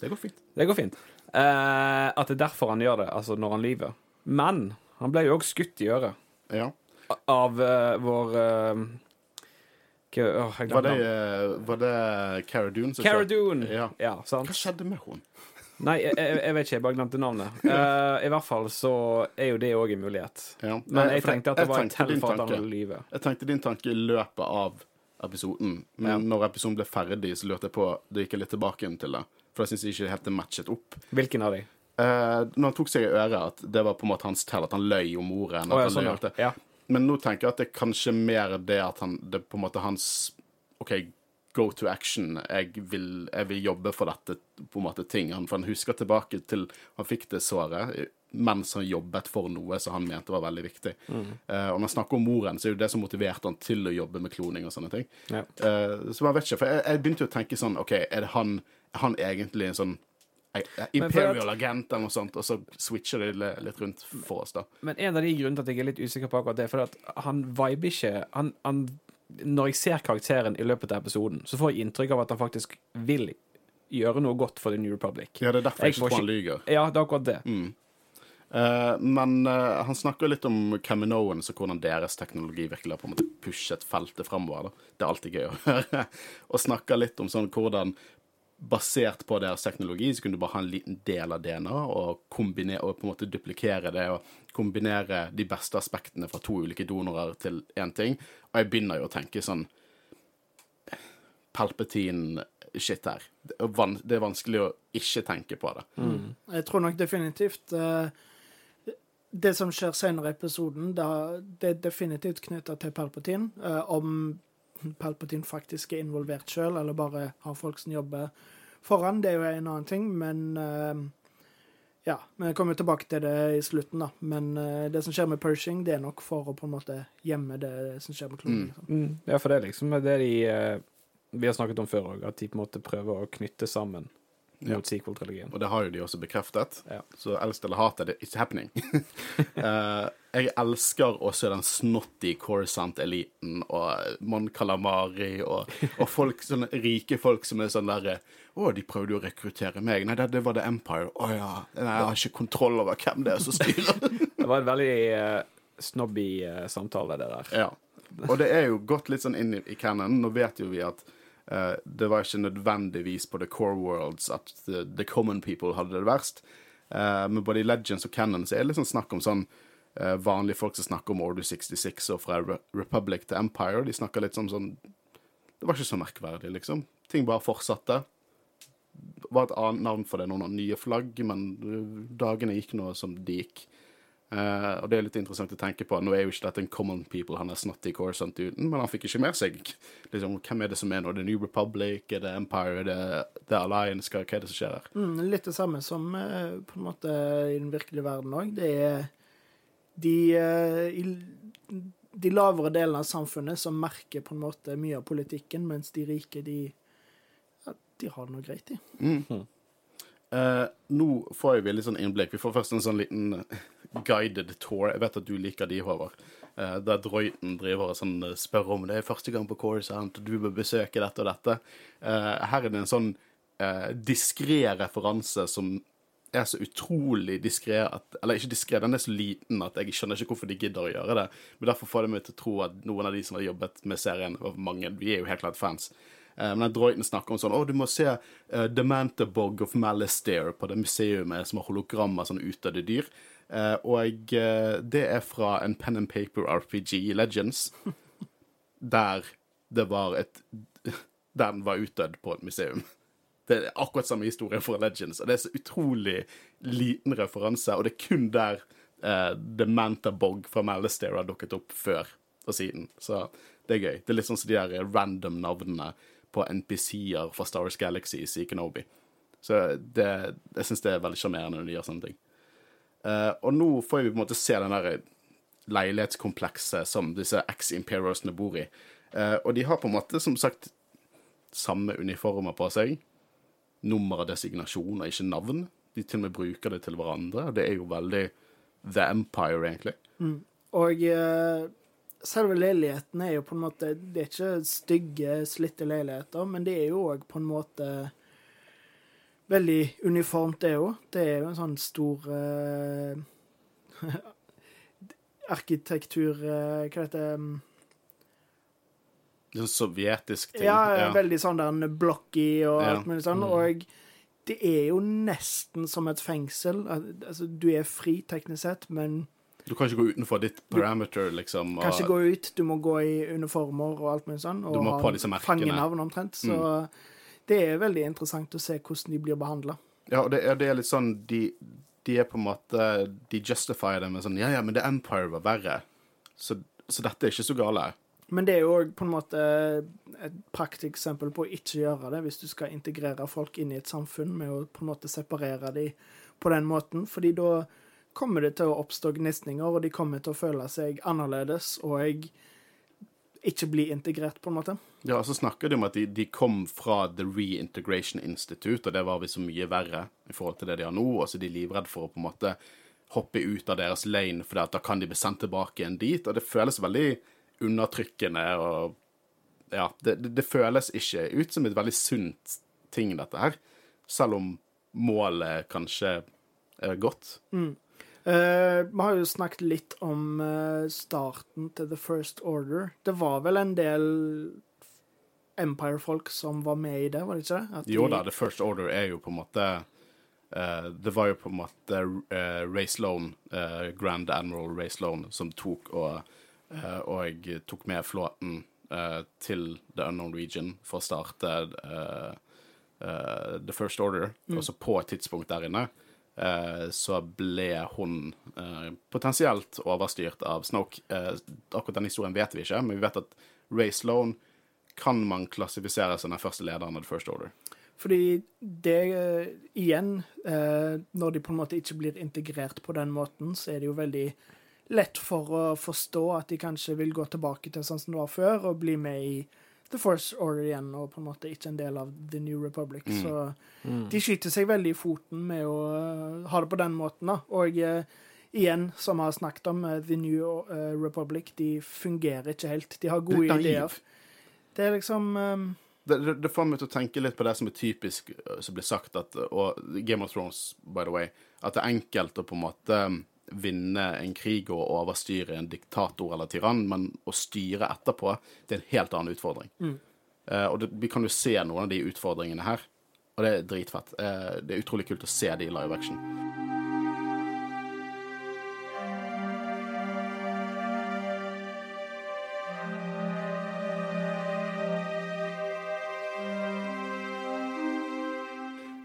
Det går fint. Det går fint. Eh, at det er derfor han gjør det, altså når han lyver. Men han ble jo òg skutt i øret Ja. av eh, vår eh, åh, Var det, eh, var det Cara Dune? Cara? Dune. Ja. Ja, sant. Hva skjedde med henne? Nei, jeg, jeg, vet ikke, jeg bare glemte navnet. Uh, I hvert fall så er jo det òg en mulighet. Ja. Men jeg jeg tenkte at det var en han lyve. Jeg tenkte din tanke i løpet av episoden, men Ja. når episoden ble ferdig, så lurte jeg på Det gikk jeg litt tilbake til det. For jeg syns ikke helt det matchet opp. Hvilken av de? Uh, når han tok seg i øret, at det var på en måte hans tell, at han løy om ordet. Oh, ja, sånn, ja. Men nå tenker jeg at det er kanskje mer det at han Det er på en måte hans OK, go to action. Jeg vil, jeg vil jobbe for dette på en måte ting. Han, for han husker tilbake til han fikk det såret mens han jobbet for noe som han mente var veldig viktig. Eh, og når han snakker om moren, så er det jo det som motiverte han til å jobbe med kloning og sånne ting. Ja. Uh, så man vet ikke, for jeg, jeg begynte jo å tenke sånn OK, er det han, er han egentlig en sånn Imperial agent eller noe sånt, og så switcher de litt rundt for oss, da. Men en av de grunnene til at jeg er litt usikker på akkurat det, er fordi at han viber ikke han, han, Når jeg ser karakteren i løpet av episoden, så får jeg inntrykk av at han faktisk vil gjøre noe godt for The New Republic. Ja, det er derfor jeg, Jeg ikke tror han lyver. Ja, det er akkurat det. Eh, men uh, han snakker litt om Caminoen, så hvordan deres teknologi virkelig har på en måte pushet feltet framover. Det er alltid gøy å høre. og snakker litt om sånn hvordan basert på deres teknologi, så kunne du bare ha en liten del av DNA og, kombinere, og på en måte duplikere det og kombinere de beste aspektene fra to ulike donorer til én ting. Og jeg begynner jo å tenke sånn Palpatine shit her. Det er, vanskelig å ikke tenke på det. Jeg tror nok definitivt uh, Det som skjer senere i episoden, da, det er definitivt knytta til Palpatine. Uh, om Palpatine faktisk er involvert sjøl, eller bare har folk som jobber foran, det er jo en annen ting, men eh, Ja, Vi kommer tilbake til det i slutten, da. Men eh, det som skjer med Pershing, det er nok for å på en måte gjemme det som skjer med klonen. Mm. Liksom. Mm, ja, for det er liksom det de eh, vi har snakket om før òg, at de på en måte prøver å knytte sammen Ja. mot sequel-trilogien. Og det har jo de også bekreftet. Ja. Så elsk eller hat det, it's happening. uh, jeg elsker også den snotty Corsant-eliten og Mon Calamari og, og folk, sånne rike folk som er sånn derre Å, de prøvde jo å rekruttere meg. Nei, det, det var The Empire. Å ja. Nei, jeg har ikke kontroll over hvem det er som styrer. Det var en veldig uh, snobby uh, samtale, det der. Ja. Og det er jo gått litt sånn inn i, i canon. Nå vet jo vi at eh, det var ikke nødvendigvis på The Core Worlds at the, the common people hadde det verst. Eh, men både i Legends og Cannon er det sånn snakk om sånn eh, vanlige folk som snakker om Order 66 og fra Re Republic til Empire. De snakker litt sånn sånn Det var ikke så merkverdig, liksom. Ting bare fortsatte. Det var et annet navn for det, noen nye flagg, men eh, dagene gikk nå som de gikk. Eh, og det er litt interessant å tenke på. Nå er jo ikke dette en common people, han er snotty Corsant uten, men han fikk ikke med seg liksom, hvem er det som er nå. Er New Republic, er det Empire, er det The Alliance, hva, er det som skjer her? Mm, litt det samme som uh, på en måte i den virkelige verden òg. Det er de, uh, i, de lavere delene av samfunnet som merker på en måte mye av politikken, mens de rike, de, ja, de har det nå greit, de. Eh, nå får vi litt sånn innblikk. Vi får først en sånn liten guided tour. Jeg vet at du liker de, Håvard. Uh, der Droiten driver og sånn, eh, spør om det er første gang på Corsant, og du bør besøke dette og dette. Uh, her er det en sånn uh, diskré referanse som er så utrolig diskré Eller ikke diskré, den er så liten at jeg skjønner ikke hvorfor de gidder å gjøre det. Men derfor får det meg til å tro at noen av de som har jobbet med serien, og mange, vi er jo helt klart fans, Men den droiden snakker om sånn Å, du må se uh, The Mantabog of Malastare på det museumet som har hologrammer sånn utdødde dyr. Eh, og eh, det er fra en pen and paper RPG, Legends, der det var et den var utdødd på et museum. Det er akkurat samme historie for Legends, og det er så utrolig liten referanse, og det er kun der uh, The Mantabog fra Malastare har dukket opp før og siden. Så det er gøy. Det er litt sånn som de der random navnene på NPC-er fra Star Wars Galaxies i Kenobi. Så det, jeg syns det er veldig sjarmerende når de gjør sånne ting. Eh, og nå får vi på en måte se den der leilighetskomplekset som disse ex-imperiosene bor i. Eh, og de har på en måte, som sagt, samme uniformer på seg. Nummer og designasjon og ikke navn. De til og med bruker det til hverandre. og Det er jo veldig The Empire, egentlig. Og uh, selve leiligheten er jo på en måte Det er ikke stygge, slitte leiligheter, men det er jo òg på en måte veldig uniformt, det òg. Det er jo en sånn stor uh, arkitektur uh, Hva heter det? Er sånn sovjetisk ting. Ja, veldig sånn der blocky og Ja. alt mulig sånn. Og det er jo nesten som et fengsel. Altså, du er fri teknisk sett, men Du kan ikke gå utenfor ditt parameter, liksom. Og, kan ikke gå ut. Du må gå i uniformer og alt mulig sånn. Og Du må ha på disse merkene. Mm. fangenavn omtrent. Så det er veldig interessant å se hvordan de blir behandla. Ja, og det, det er litt sånn de, de er på en måte De justifier det med sånn Ja, ja, men The Empire var verre. Så, så dette er ikke så gale. Men det er jo òg på en måte et prakteksempel på å ikke gjøre det, hvis du skal integrere folk inn i et samfunn med å på en måte separere dem på den måten. Fordi da kommer det til å oppstå gnisninger, og de kommer til å føle seg annerledes og ikke bli integrert, på en måte. Ja, og så snakker de om at de, de kom fra The Reintegration Institute, og det var visst så mye verre i forhold til det de har nå, og så er de livredde for å på en måte hoppe ut av deres lane, for da kan de bli sendt tilbake igjen dit, og det føles veldig undertrykkende, og ja, det, det, føles ikke ut som et veldig sunt ting, dette her, selv om målet kanskje er godt. Eh, vi har jo snakket litt om uh, starten til The First Order. Det var vel en del Empire-folk som var med i det, var det ikke det? At Jo da, The First Order er jo på en måte uh, Det var jo på en måte uh, Ray Sloan, Grand Admiral Ray Sloan, som tok og, og tok med flåten til The Unknown Region for å starte The First Order, og så på et tidspunkt der inne så ble hun eh, potensielt overstyrt av Snoke. Eh, akkurat den historien vet vi ikke, men vi vet at Ray Sloan kan man klassifisere som den første lederen av The First Order. Fordi det eh, igjen, eh, når de på en måte ikke blir integrert på den måten, så er det jo veldig lett for å forstå at de kanskje vil gå tilbake til sånn som det var før, og bli med i The Force Order igjen, og på en måte ikke en del av The New Republic. Så de skyter seg veldig i foten med å uh, ha det på den måten, da. Og uh, igjen, som vi har snakket om, uh, The New Republic, de fungerer ikke helt. De har gode det ideer. Det er liksom um, det, det, det får meg til å tenke litt på det som er typisk som blir sagt, at, og Game of Thrones, by the way, at det er enkelt å på en måte um, vinne en krig og overstyre en diktator eller tyrann, men å styre etterpå, det er en helt annen utfordring. Eh, og det, vi kan jo se noen av de utfordringene her, og det er dritfett. Uh, det er utrolig kult å se de i live action.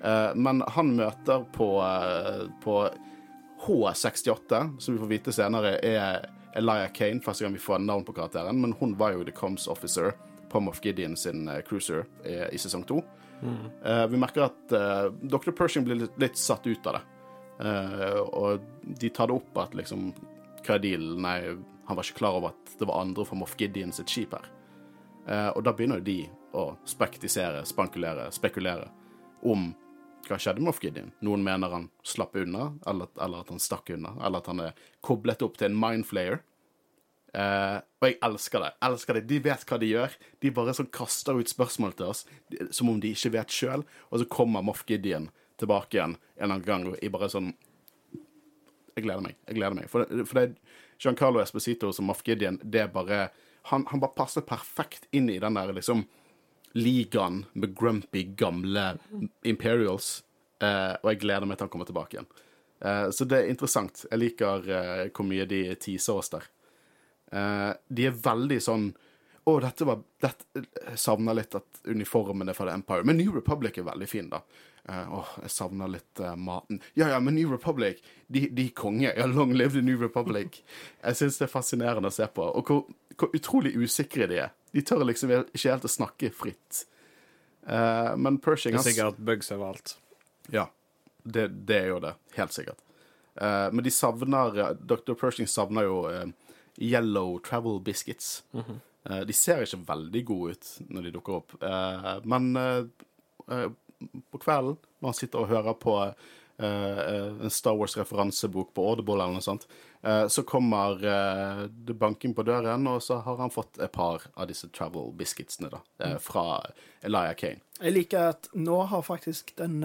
Eh, men han møter på, på H68, som vi får vite senere er Elia Kane, første gang vi får navn på karakteren, men hun var jo The Coms Officer på Moff Gideon sin eh, cruiser i, i sesong to. Eh, vi merker at eh, Dr. Pershing blir litt, litt satt ut av det. Eh, og de tar det opp at liksom Hva er dealen? Nei, han var ikke klar over at det var andre fra Moff Gideon sitt skip her. Eh, og da begynner jo de å spektisere, spankulere, spekulere om hva skjedde med Moff Gideon. Noen mener han slapp unna, eller, eller at han stakk unna, eller at han er koblet opp til en mindflayer. Eh, og jeg elsker det. elsker det. De vet hva de gjør. De bare sånn kaster ut spørsmål til oss som om de ikke vet sjøl, og så kommer Moff Gideon tilbake igjen en eller annen gang i bare sånn Jeg gleder meg. jeg gleder meg. For, det- for det Giancarlo Esposito som Moff Gideon, det er bare han, han bare passer perfekt inn i den der liksom ligaen med grumpy, gamle Imperials. Eh, og jeg gleder meg til han kommer tilbake igjen. Eh, så det er interessant. Jeg liker eh, hvor mye de teaser oss der. Eh, de er veldig sånn Å, dette var dette, savner litt at uniformen er fra The Empire. Men New Republic er veldig fin, da. Eh, åh, jeg savner litt uh, maten. Ja, ja, men New Republic, de, de konge. Ja, long live the New Republic. Jeg syns det er fascinerende å se på. Og hvor, hvor utrolig usikre de er. De tør liksom ikke helt å snakke fritt. Uh, men Pershing Det er sikkert bugs overalt. ja, det, det er jo det. Helt sikkert. Men de savner Dr. Pershing savner jo Yellow Travel Biscuits. Eh, de ser ikke veldig gode ut når de dukker opp, men på kvelden, når han sitter og hører på eh, eh, en Star Wars-referansebok på Audible eller noe sånt, eh, så kommer det banking på døren, og så har han fått et par av disse Travel Biscuitsene da, eh, fra Elia Kane. Jeg liker at nå har faktisk den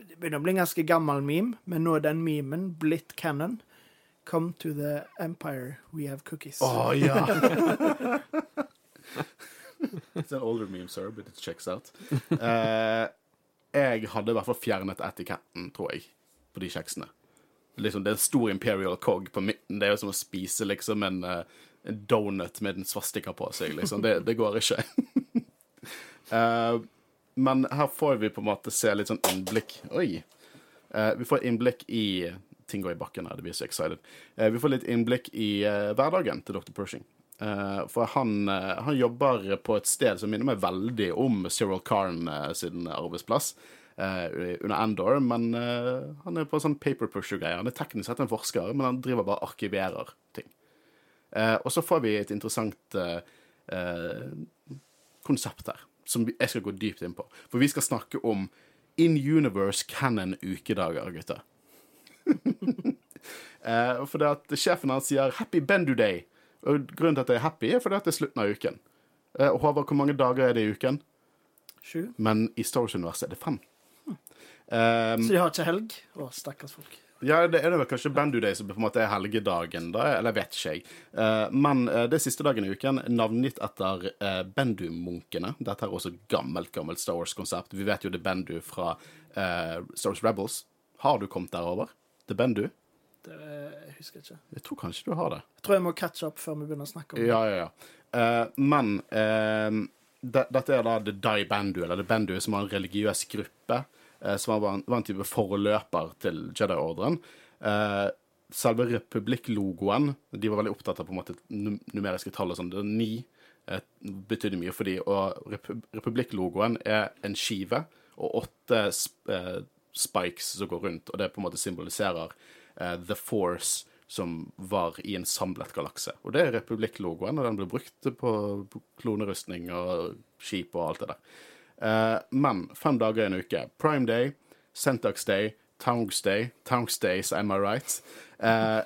Det begynner å bli en ganske gammel meme, men nå er den memen blitt canon. Come to the empire, we have cookies. Å ja! It's an older meme, sir, but it checks out. Eh, jeg hadde i hvert fall fjernet etiketten, tror jeg, på de kjeksene. Liksom, det er en stor Imperial Cog på midten. Det er jo som å spise liksom en, eh, en donut med en svastika på seg. Liksom. Det, det går ikke. uh, men her får vi på en måte se litt sånn innblikk Oi! Uh, vi får innblikk i Ting går i bakken her, det blir så excited. Uh, vi får litt innblikk i hverdagen til Dr. Pershing. Eh, for han, eh, han jobber på et sted som minner meg veldig om Cyril Karn eh, sin arbeidsplass under Andor, men han er på sånn paper pusher-greie. Han er teknisk sett en forsker, men han driver bare arkiverer ting. Og så får vi et interessant konsept her, som jeg skal gå dypt inn på. For vi skal snakke om In Universe Canon ukedager, gutter. for det at sjefen hans sier 'Happy Bendu Day'. Og grunnen til at jeg er happy, er fordi at det er slutten av uken. Eh, og Håvard, hvor mange dager er det i uken? Sju. Men i Star Wars-universet er det fem. Um, Så de har ikke helg? Å, stakkars folk. ja, det er det vel kanskje Bendu Day som på en måte er helgedagen, da, eller vet ikke jeg. Uh, men uh, det er siste dagen i uken, navngitt etter uh, Bendu-munkene. Dette er også gammelt, gammelt Star Wars-konsept. Vi vet jo det er Bendu fra Star Wars Rebels. Har du kommet derover? Det er Bendu? Det, jeg husker ikke. Jeg tror kanskje du har det. Jeg tror jeg må catche opp før vi begynner å snakke om det. Ja, ja, ja. Uh, men uh, de, Dette er da The Dai Bandu, eller The Bandu, som var en religiøs gruppe. Uh, som var en, var en type forløper til Jedi-ordren. Eh, selve republikklogoen De var veldig opptatt av på en måte numeriske tall og sånn. Det er Ni eh, betydde mye for dem. Og rep republikklogoen er en skive og åtte sp eh, spikes som går rundt, og det på en måte symboliserer eh, The Force som var i en samlet galakse. Og det er republikklogoen, og den ble brukt på klonerustning og skip og alt det der. Eh, men fem dager i en uke. Prime Day, Centax Day, Tongs Day Tongs Days, am I right? Eh,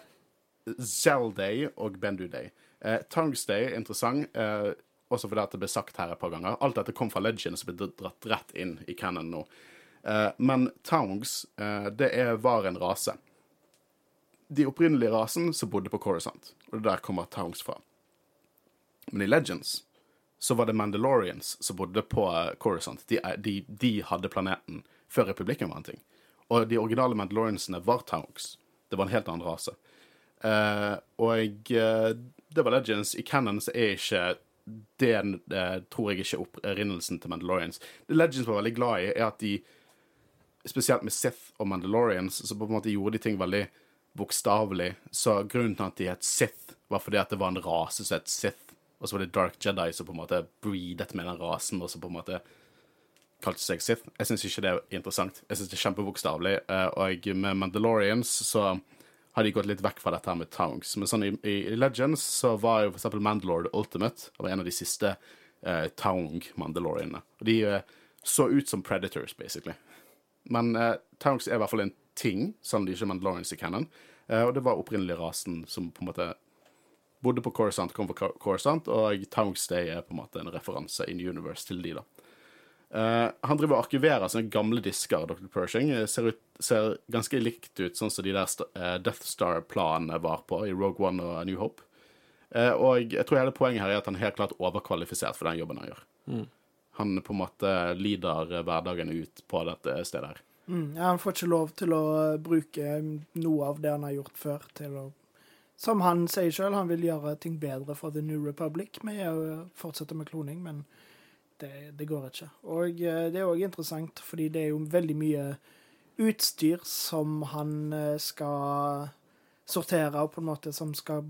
Zell Day og Bendu Day. Eh, Tongs Day er interessant, eh, også fordi at det ble sagt her et par ganger. Alt dette kom fra Legends og ble dratt rett inn i canon nå. Eh, men Tongs, eh, det er, var en rase. De opprinnelige rasen som bodde på Coruscant, og det der kommer Towns fra. Men i Legends så var det Mandalorians som bodde på eh, Coruscant. De, de, de hadde planeten før republikken var en ting. Og de originale Mandaloriansene var Towns. Det var en helt annen rase. Uh, og uh, det var Legends. I Cannon så er ikke det uh, tror jeg ikke opprinnelsen til Mandalorians. Det Legends var veldig glad i, er at de Spesielt med Sith og Mandalorians, så på en måte gjorde de ting veldig bokstavelig. Så grunnen til at de het Sith, var fordi at det var en rase som het Sith. Og så var det Dark Jedi som på en måte breedet med den rasen, og så på en måte kalte seg Sith. Jeg syns ikke det er interessant. Jeg syns det er kjempebokstavelig. eh, Og med Mandalorians så har de gått litt vekk fra dette her med Tongs. Men sånn i, Legends så var jo for eksempel Mandalore Ultimate var en av de siste eh, Tong-mandaloriene. Og de eh, så ut som Predators, basically. Men eh, Tongs er i hvert fall en ting, sannelig ikke Mandalorians i canon. Uh, og det var opprinnelig rasen som på en måte bodde på Coruscant, kom fra Coruscant, og Tongs Day er på en måte en referanse in universe til de, da. Uh, han driver og arkiverer sånne gamle disker, Dr. Pershing. Eh, Ser, ut, ser ganske likt ut sånn som de der eh, Death Star-planene var på i Rogue One og New Hope. Uh, og jeg tror hele poenget her er at han er helt klart overkvalifisert for den jobben han gjør. Han på en måte lider eh, hverdagen ut på dette stedet her. Mm, han får ikke lov til å bruke noe av det han har gjort før, til å Som han sier sjøl, han vil gjøre ting bedre for The New Republic med å fortsette med kloning, men det, det går ikke. Og eh, det er òg interessant, fordi det er jo veldig mye utstyr som han eh, skal sortere, og på en måte som skal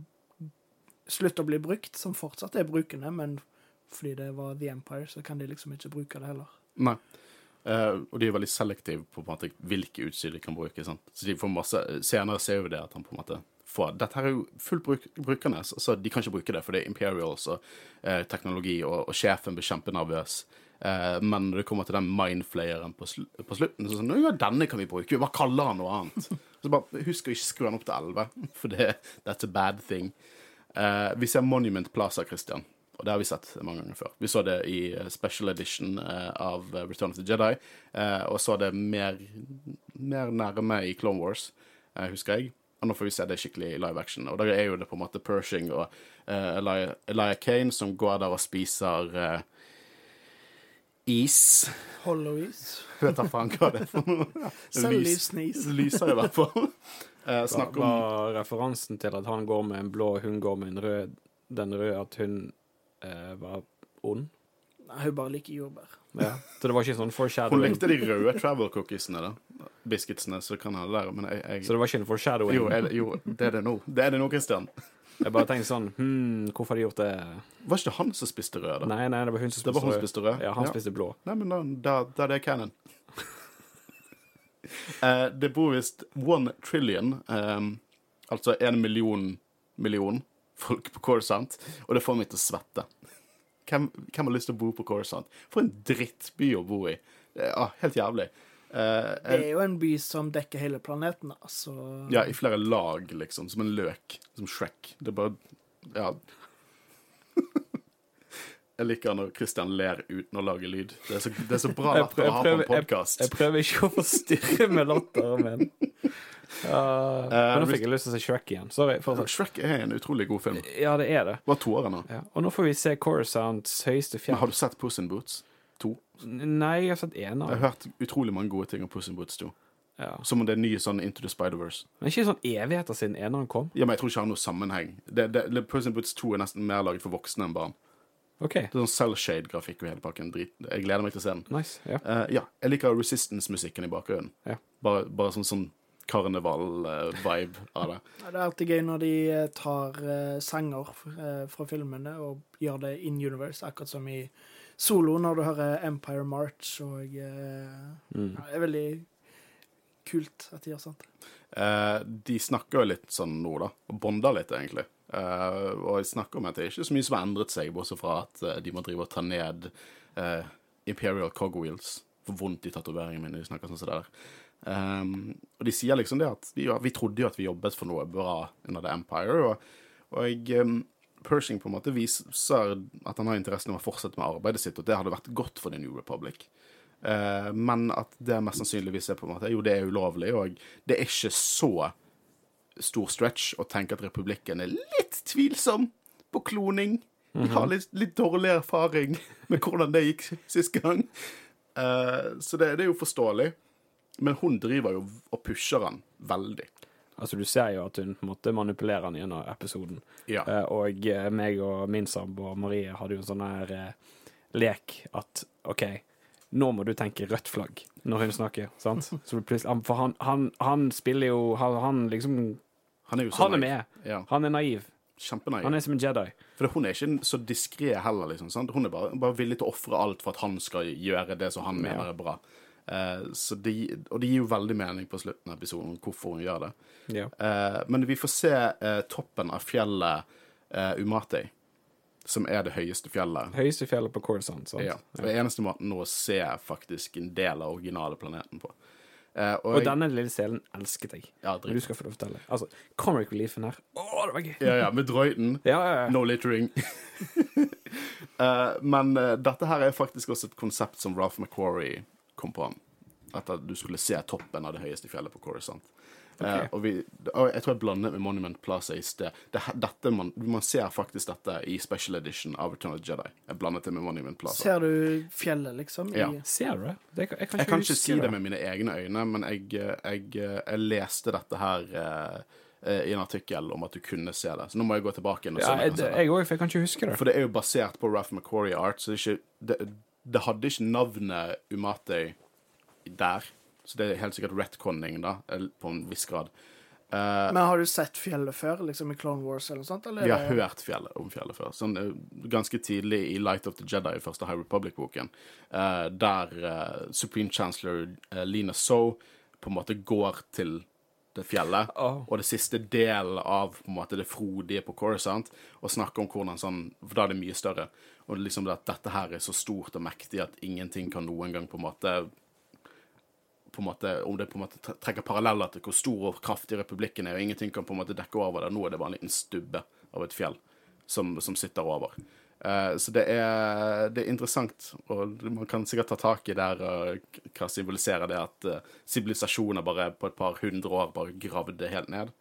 slutte å bli brukt, som fortsatt er brukende, men fordi det var The Empire, så kan de liksom ikke bruke det heller. Nei. Eh, og de er veldig selektive på, på måte, hvilke utstyr de kan bruke. Sant? Så de får masse, Senere ser vi det at han på en måte får Dette her er jo fullt bruk, brukende, så de kan ikke bruke det, for det er Imperials og uh, teknologi, og, og sjefen blir kjempenervøs. Uh, men når det kommer til den mindflayeren på, sl på slutten, så sånn Ja, denne kan vi bruke. Hva kaller han noe annet? Så bare Husk å ikke skru den opp til 11, for det, that's a bad thing. Vi ser Monument Plaza, Christian. Og det har vi sett mange ganger før. Vi så det i eh, special edition eh, av eh, Return of the Jedi, eh, og så det mer, mer nærme i Clone Wars, husker jeg. Og nå får vi se det skikkelig i live action. Og da er jo det på en måte Pershing og eh, Elijah, Elijah Kane som går der og spiser is. Hollowies. Vet da faen hva det er for noe. lysende is lyser i hvert fall. Eh, Snakk om var referansen til at han går med en blå, hun går med en rød, den røde, at hun eh, var ond? Nei, hun bare liker jordbær. Ja. Så det var ikke sånn foreshadowing? Hun likte de røde travel cookiesene, da. Biscuitsene, så kan ha det der. Men jeg, jeg Så det var ikke en foreshadowing? Jo, jeg, det, jo, det er det nå. Det er det nå, Christian. Jeg bare tenkte sånn Hm, hvorfor har de gjort det? Var ikke det han som spiste rød, da? Nei, nei, det var hun som Det spiste var hun som rød. spiste rød? Ja, han Ja. spiste blå. Nei, men da, da, da er det canon. Eh, det bor visst one trillion, ehm, altså en million million folk på Coruscant, og det får meg til å svette. Hvem, hvem har lyst til å bo på Coruscant? For en drittby å bo i. Det ah, helt jævlig. Eh, Det er jo en by som dekker hele planeten, altså. Ja, i flere lag, liksom. Som en løk. Som Shrek. Det er bare Ja. Jeg liker når Christian ler uten å lage lyd. Det er så, det er så bra Jeg latter å ha på en jeg, podkast. jeg prøver ikke å forstyrre med latter, men Ja, Men nå fikk jeg lyst til å se Shrek igjen. Sorry. fortsett. Shrek er en utrolig god film. Ja, det er det. Hva toeren, da? Ja. Og nå får vi se Coruscants høyeste fjell. Men har du sett Puss in Boots 2? Nei, jeg har sett Jeg har hørt utrolig mange gode ting om Puss in Boots 2. Ja. Som om det er ny sånn Into the Spider-Verse. Men ikke sånn evigheter siden eneren kom. Ja, men jeg tror ikke det har noe sammenheng. Det, det, Puss in Boots 2 er nesten mer laget for voksne enn barn. OK. Det er sånn Cellshade-grafikk og hele pakken. Drit. Jeg gleder meg til å se den. Nice. Ja. Uh, ja, jeg liker Resistance-musikken i bakgrunnen. Ja. Bare, bare sånn, sånn karneval-vibe av det. Ja, Det er alltid gøy når de eh, tar eh, sanger eh, fra filmene og gjør det in universe, akkurat som i Solo, når du hører Empire March og Mm. ja, Det er veldig kult at de gjør sånt. Eh, de snakker jo litt sånn nå, da. Og bonder litt, egentlig. Eh, og jeg snakker om at det er ikke så mye som har endret seg, bortsett fra at de må drive og ta ned eh, Imperial Cogwheels. For vondt i tatoveringene min De snakker sånn som det der. Um, og de sier liksom det at de, vi trodde jo at vi jobbet for noe bra under The Empire, og, og um, Pershing på en måte viser at han har interessen av å fortsette med arbeidet sitt, og det hadde vært godt for The New Republic. Uh, men at det mest sannsynligvis er på en måte Jo, det er ulovlig, og det er ikke så stor stretch å tenke at republikken er litt tvilsom på kloning. De har litt, litt dårlig erfaring med hvordan det gikk sist gang. Uh, så det, det er jo forståelig. Men hun driver jo og pusher han veldig. Altså, du ser jo at hun på en måte manipulerer han gjennom episoden. Ja. Eh, og eh, meg og min samboer Marie hadde jo en sånn her eh, lek at OK, nå må du tenke rødt flagg når hun snakker, sant? For han, han, han spiller jo Han, han liksom Han er jo så Han er med. Ja, Han er naiv. Kjempenaiv. Han er som en Jedi. For hun er ikke så diskré heller, liksom. Sant? Hun er bare, bare villig til å ofre alt for at han skal gjøre det som han mener er bra. Eh, så de, og det gir jo veldig mening på slutten av episoden hvorfor hun gjør det. Ja. Eh, men vi får se eh, toppen av fjellet uh, Umatei, som er det høyeste fjellet. Høyeste fjellet på Coruscant, sant? Ja. Det det eneste måten nå å se faktisk en del av originale planeten på. Eh, og Og jeg- denne lille selen elsket jeg. Ja, du skal få det å fortelle. Altså, comic reliefen her Å, det var gøy! Ja, ja, med drøyten. Ja, ja. No littering. Eh, men eh, dette her er faktisk også et konsept som Ralph McQuarrie kom på. At du skulle se toppen av det høyeste fjellet på Coruscant. Eh, og, vi, og jeg tror jeg blandet med Monument Plaza i sted. Det, dette man, man ser faktisk dette i special edition av Return of the Jedi. Jeg blandet det med Monument Plaza. Ser du fjellet, liksom? I, Ja. Ser du det? Jeg kan Jeg kan ikke si det med mine egne øyne, men jeg, jeg, jeg leste dette her eh, i en artikkel om at du kunne se det. Så nå må jeg gå tilbake Ja, jeg jeg kan se det. jeg jeg kan ikke huske det. For det er jo basert på Ralph McQuarrie art, så det, er ikke, det, det hadde ikke navnet Umate der. Så det er helt sikkert retconning, da, på en viss grad. Uh, Men har du sett fjellet før, liksom i Clone Wars eller noe sånt? Eller? vi har hørt fjellet, om fjellet før. Sånn, eh, ganske tidlig i Light of the Jedi, første High Republic-boken, uh, der uh, Supreme Chancellor Lina Soe på en måte går til det fjellet, oh. og det siste delen av på en måte, det frodige på Coruscant, og snakke om hvordan sånn For da er det mye større. Og liksom at dette her er så stort og mektig at ingenting kan noen gang på en måte på en måte, Om det på en måte trekker paralleller til hvor stor og kraftig republikken er, og ingenting kan på en måte dekke over det. Nå er det bare en liten stubbe av et fjell som, som sitter over. Eh, så det er, det er interessant, og man kan sikkert ta tak i der uh, hva symboliserer det at eh, sivilisasjoner bare på et par hundre år bare gravde helt ned.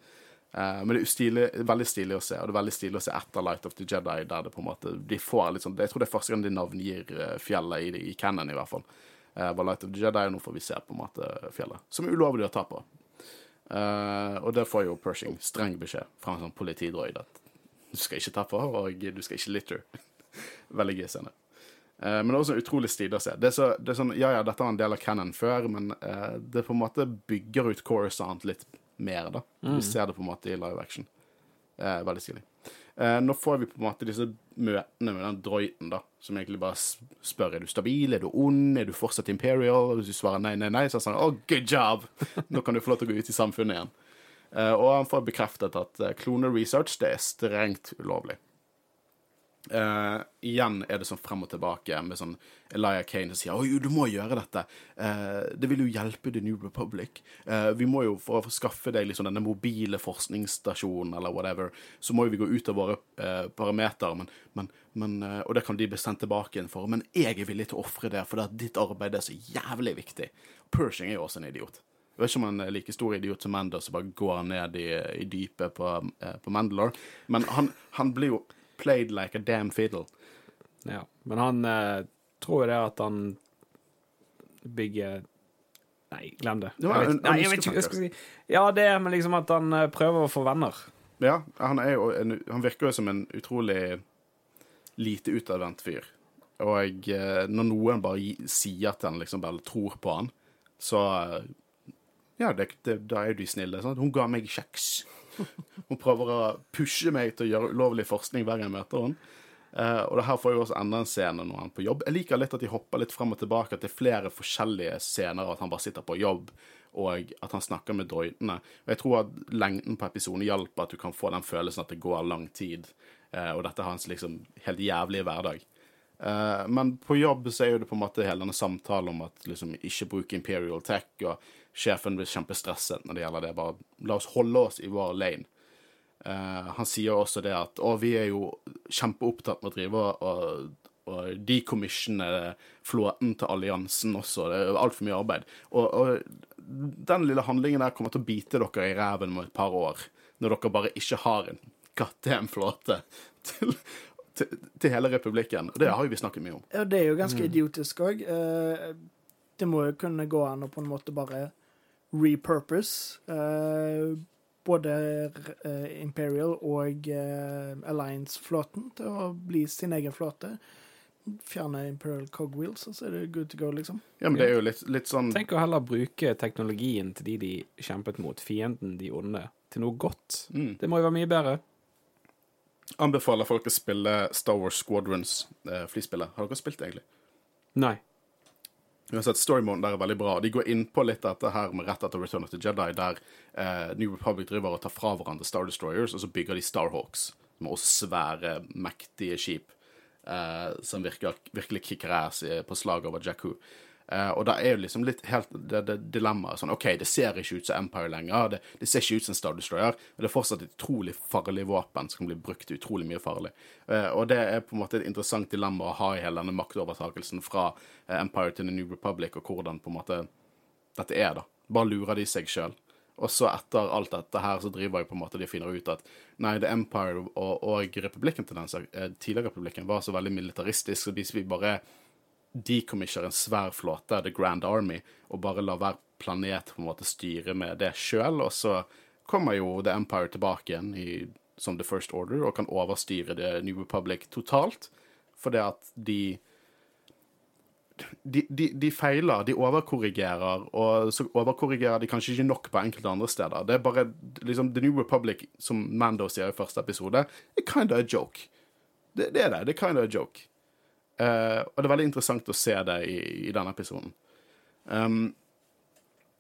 Eh, men det er stilig, veldig stilig å se, og det er veldig stilig å se etter Light of the Jedi, der det på en måte de får litt sånn Jeg tror det er første gang de navngir eh, fjellet i, i canon, i hvert fall. Var Light of the Jedi, og nå får vi se på en måte fjellet. Som er ulovlig å ta på. Eh, og det får jo Pershing streng beskjed fra en sånn politidroid at du skal ikke ta på, og du skal ikke litter. Veldig gøy scene. Eh, men det er også utrolig stilig å se. Det er, så, det er sånn, Ja, ja, dette var en del av canon før, men eh, det på en måte bygger ut Corisont litt mer, da. Vi ser det på en måte i live action. Eh, veldig stilig. Eh, nå får vi på en måte disse møtene med den droiden, da, som egentlig bare spør er du stabil, er du ond, er du fortsatt Imperial? Og hvis du svarer nei, nei, nei, så er det sånn oh, good job! Nå kan du få lov til å gå ut i samfunnet igjen. Eh, og han får bekreftet at uh, klone research det er strengt ulovlig. Uh, igjen er det sånn frem og tilbake med sånn Elijah Kane som sier Oi, du må gjøre dette. Uh, det vil jo hjelpe The New Republic. Uh, vi må jo For å skaffe deg liksom denne mobile forskningsstasjonen eller whatever, så må jo vi gå ut av våre uh, parametere. Men, men, men, eh, og det kan de bli sendt tilbake igjen for. Men jeg er villig til å ofre det, for det ditt arbeid er så jævlig viktig. Pershing er jo også en idiot. Jeg vet ikke om han er like stor idiot som Mandor som bare går ned i, i dypet på, eh, på Mandalore, men han, han blir jo played like a damn fiddle. Ja. Men han eh, tror jo det at han bygger Nei, glem det. Jeg vet, nei, jeg vet ikke hva jeg skal si. Ja, det, men liksom at han eh, prøver å få venner. Ja, han, jo en, han virker jo som en utrolig lite utadvendt fyr. Og eh, når noen bare sier til han, liksom bare tror på han, så eh, Ja, det, det, da er de snille. Sant? Hun ga meg kjeks. Hun prøver å pushe meg til å gjøre ulovlig forskning hver gang jeg møter henne. Uh, og det her får jo også enda en scene når han er på jobb. Jeg liker litt at de hopper litt frem og tilbake, er flere forskjellige scener, at han bare sitter på jobb, og at han snakker med droidene. Og jeg tror at lengden på episoden hjelper at du kan få den følelsen at det går lang tid, uh, og dette er hans liksom helt jævlige hverdag. Uh, men på jobb så er jo det på en måte hele denne samtalen om at liksom ikke bruke Imperial Tech, og sjefen blir kjempestresset når det gjelder det. Bare la oss holde oss i vår lane. Uh, han sier også det at å, vi er jo kjempeopptatt med å drive og, og decommissione flåten til alliansen også. Det er altfor mye arbeid. Og, og den lille handlingen der kommer til å bite dere i ræven om et par år, når dere bare ikke har en goddamn flåte til, til, til hele republikken. Og det har jo vi snakket mye om. Ja, det er jo ganske idiotisk òg. det må jo kunne gå an å på en måte bare repurpose eh, både eh, Imperial og eh, Alliance-flåten til å bli sin egen flåte. Fjerne Imperial Cogwheels, og så er det good to go, liksom. Ja, men det er jo litt, litt sånn Tenk å heller bruke teknologien til de de kjempet mot, fienden, de onde, til noe godt. Mm. Det må jo være mye bedre. Anbefaler folk å spille Star Wars Squadrons, eh, flyspillet. Har dere spilt det, egentlig? Nei. Uansett, storymoden der er veldig bra. De går inn på litt dette her med rett etter Return of the Jedi, der eh, New Republic driver og tar fra hverandre Star Destroyers, og så bygger de Starhawks, som også svære, mektige skip, eh, som virker, virkelig kicker ass på slaget over Jakku. Eh, og da er jo liksom litt helt det, det dilemmaet sånn OK, det ser ikke ut som Empire lenger, det, det ser ikke ut som Star Destroyer, men det er fortsatt et utrolig farlig våpen som kan bli brukt utrolig mye farlig. Uh, og det er på en måte et interessant dilemma å ha i hele denne maktovertakelsen fra uh, Empire til The New Republic, og hvordan på en måte dette er, da. Bare lurer de seg sjøl. Og så etter alt dette her, så driver jo på en måte de finner ut at nei, The Empire og, og republikken til den tidligere republikken var så veldig militaristisk, de som vi bare decommissioner en svær flåte, The Grand Army, og bare lar hver planet på en måte styre med det sjøl, og så kommer jo The Empire tilbake igjen i, som The First Order og kan overstyre The New Republic totalt, fordi at de de, de, de feiler, de overkorrigerer, og så overkorrigerer de kanskje ikke nok på enkelte andre steder. Det er bare liksom The New Republic, som Mando sier i første episode, er kind of a joke. Det, det er det. Det er kind of a joke. Eh, og det er veldig interessant å se det i, i denne episoden. Um,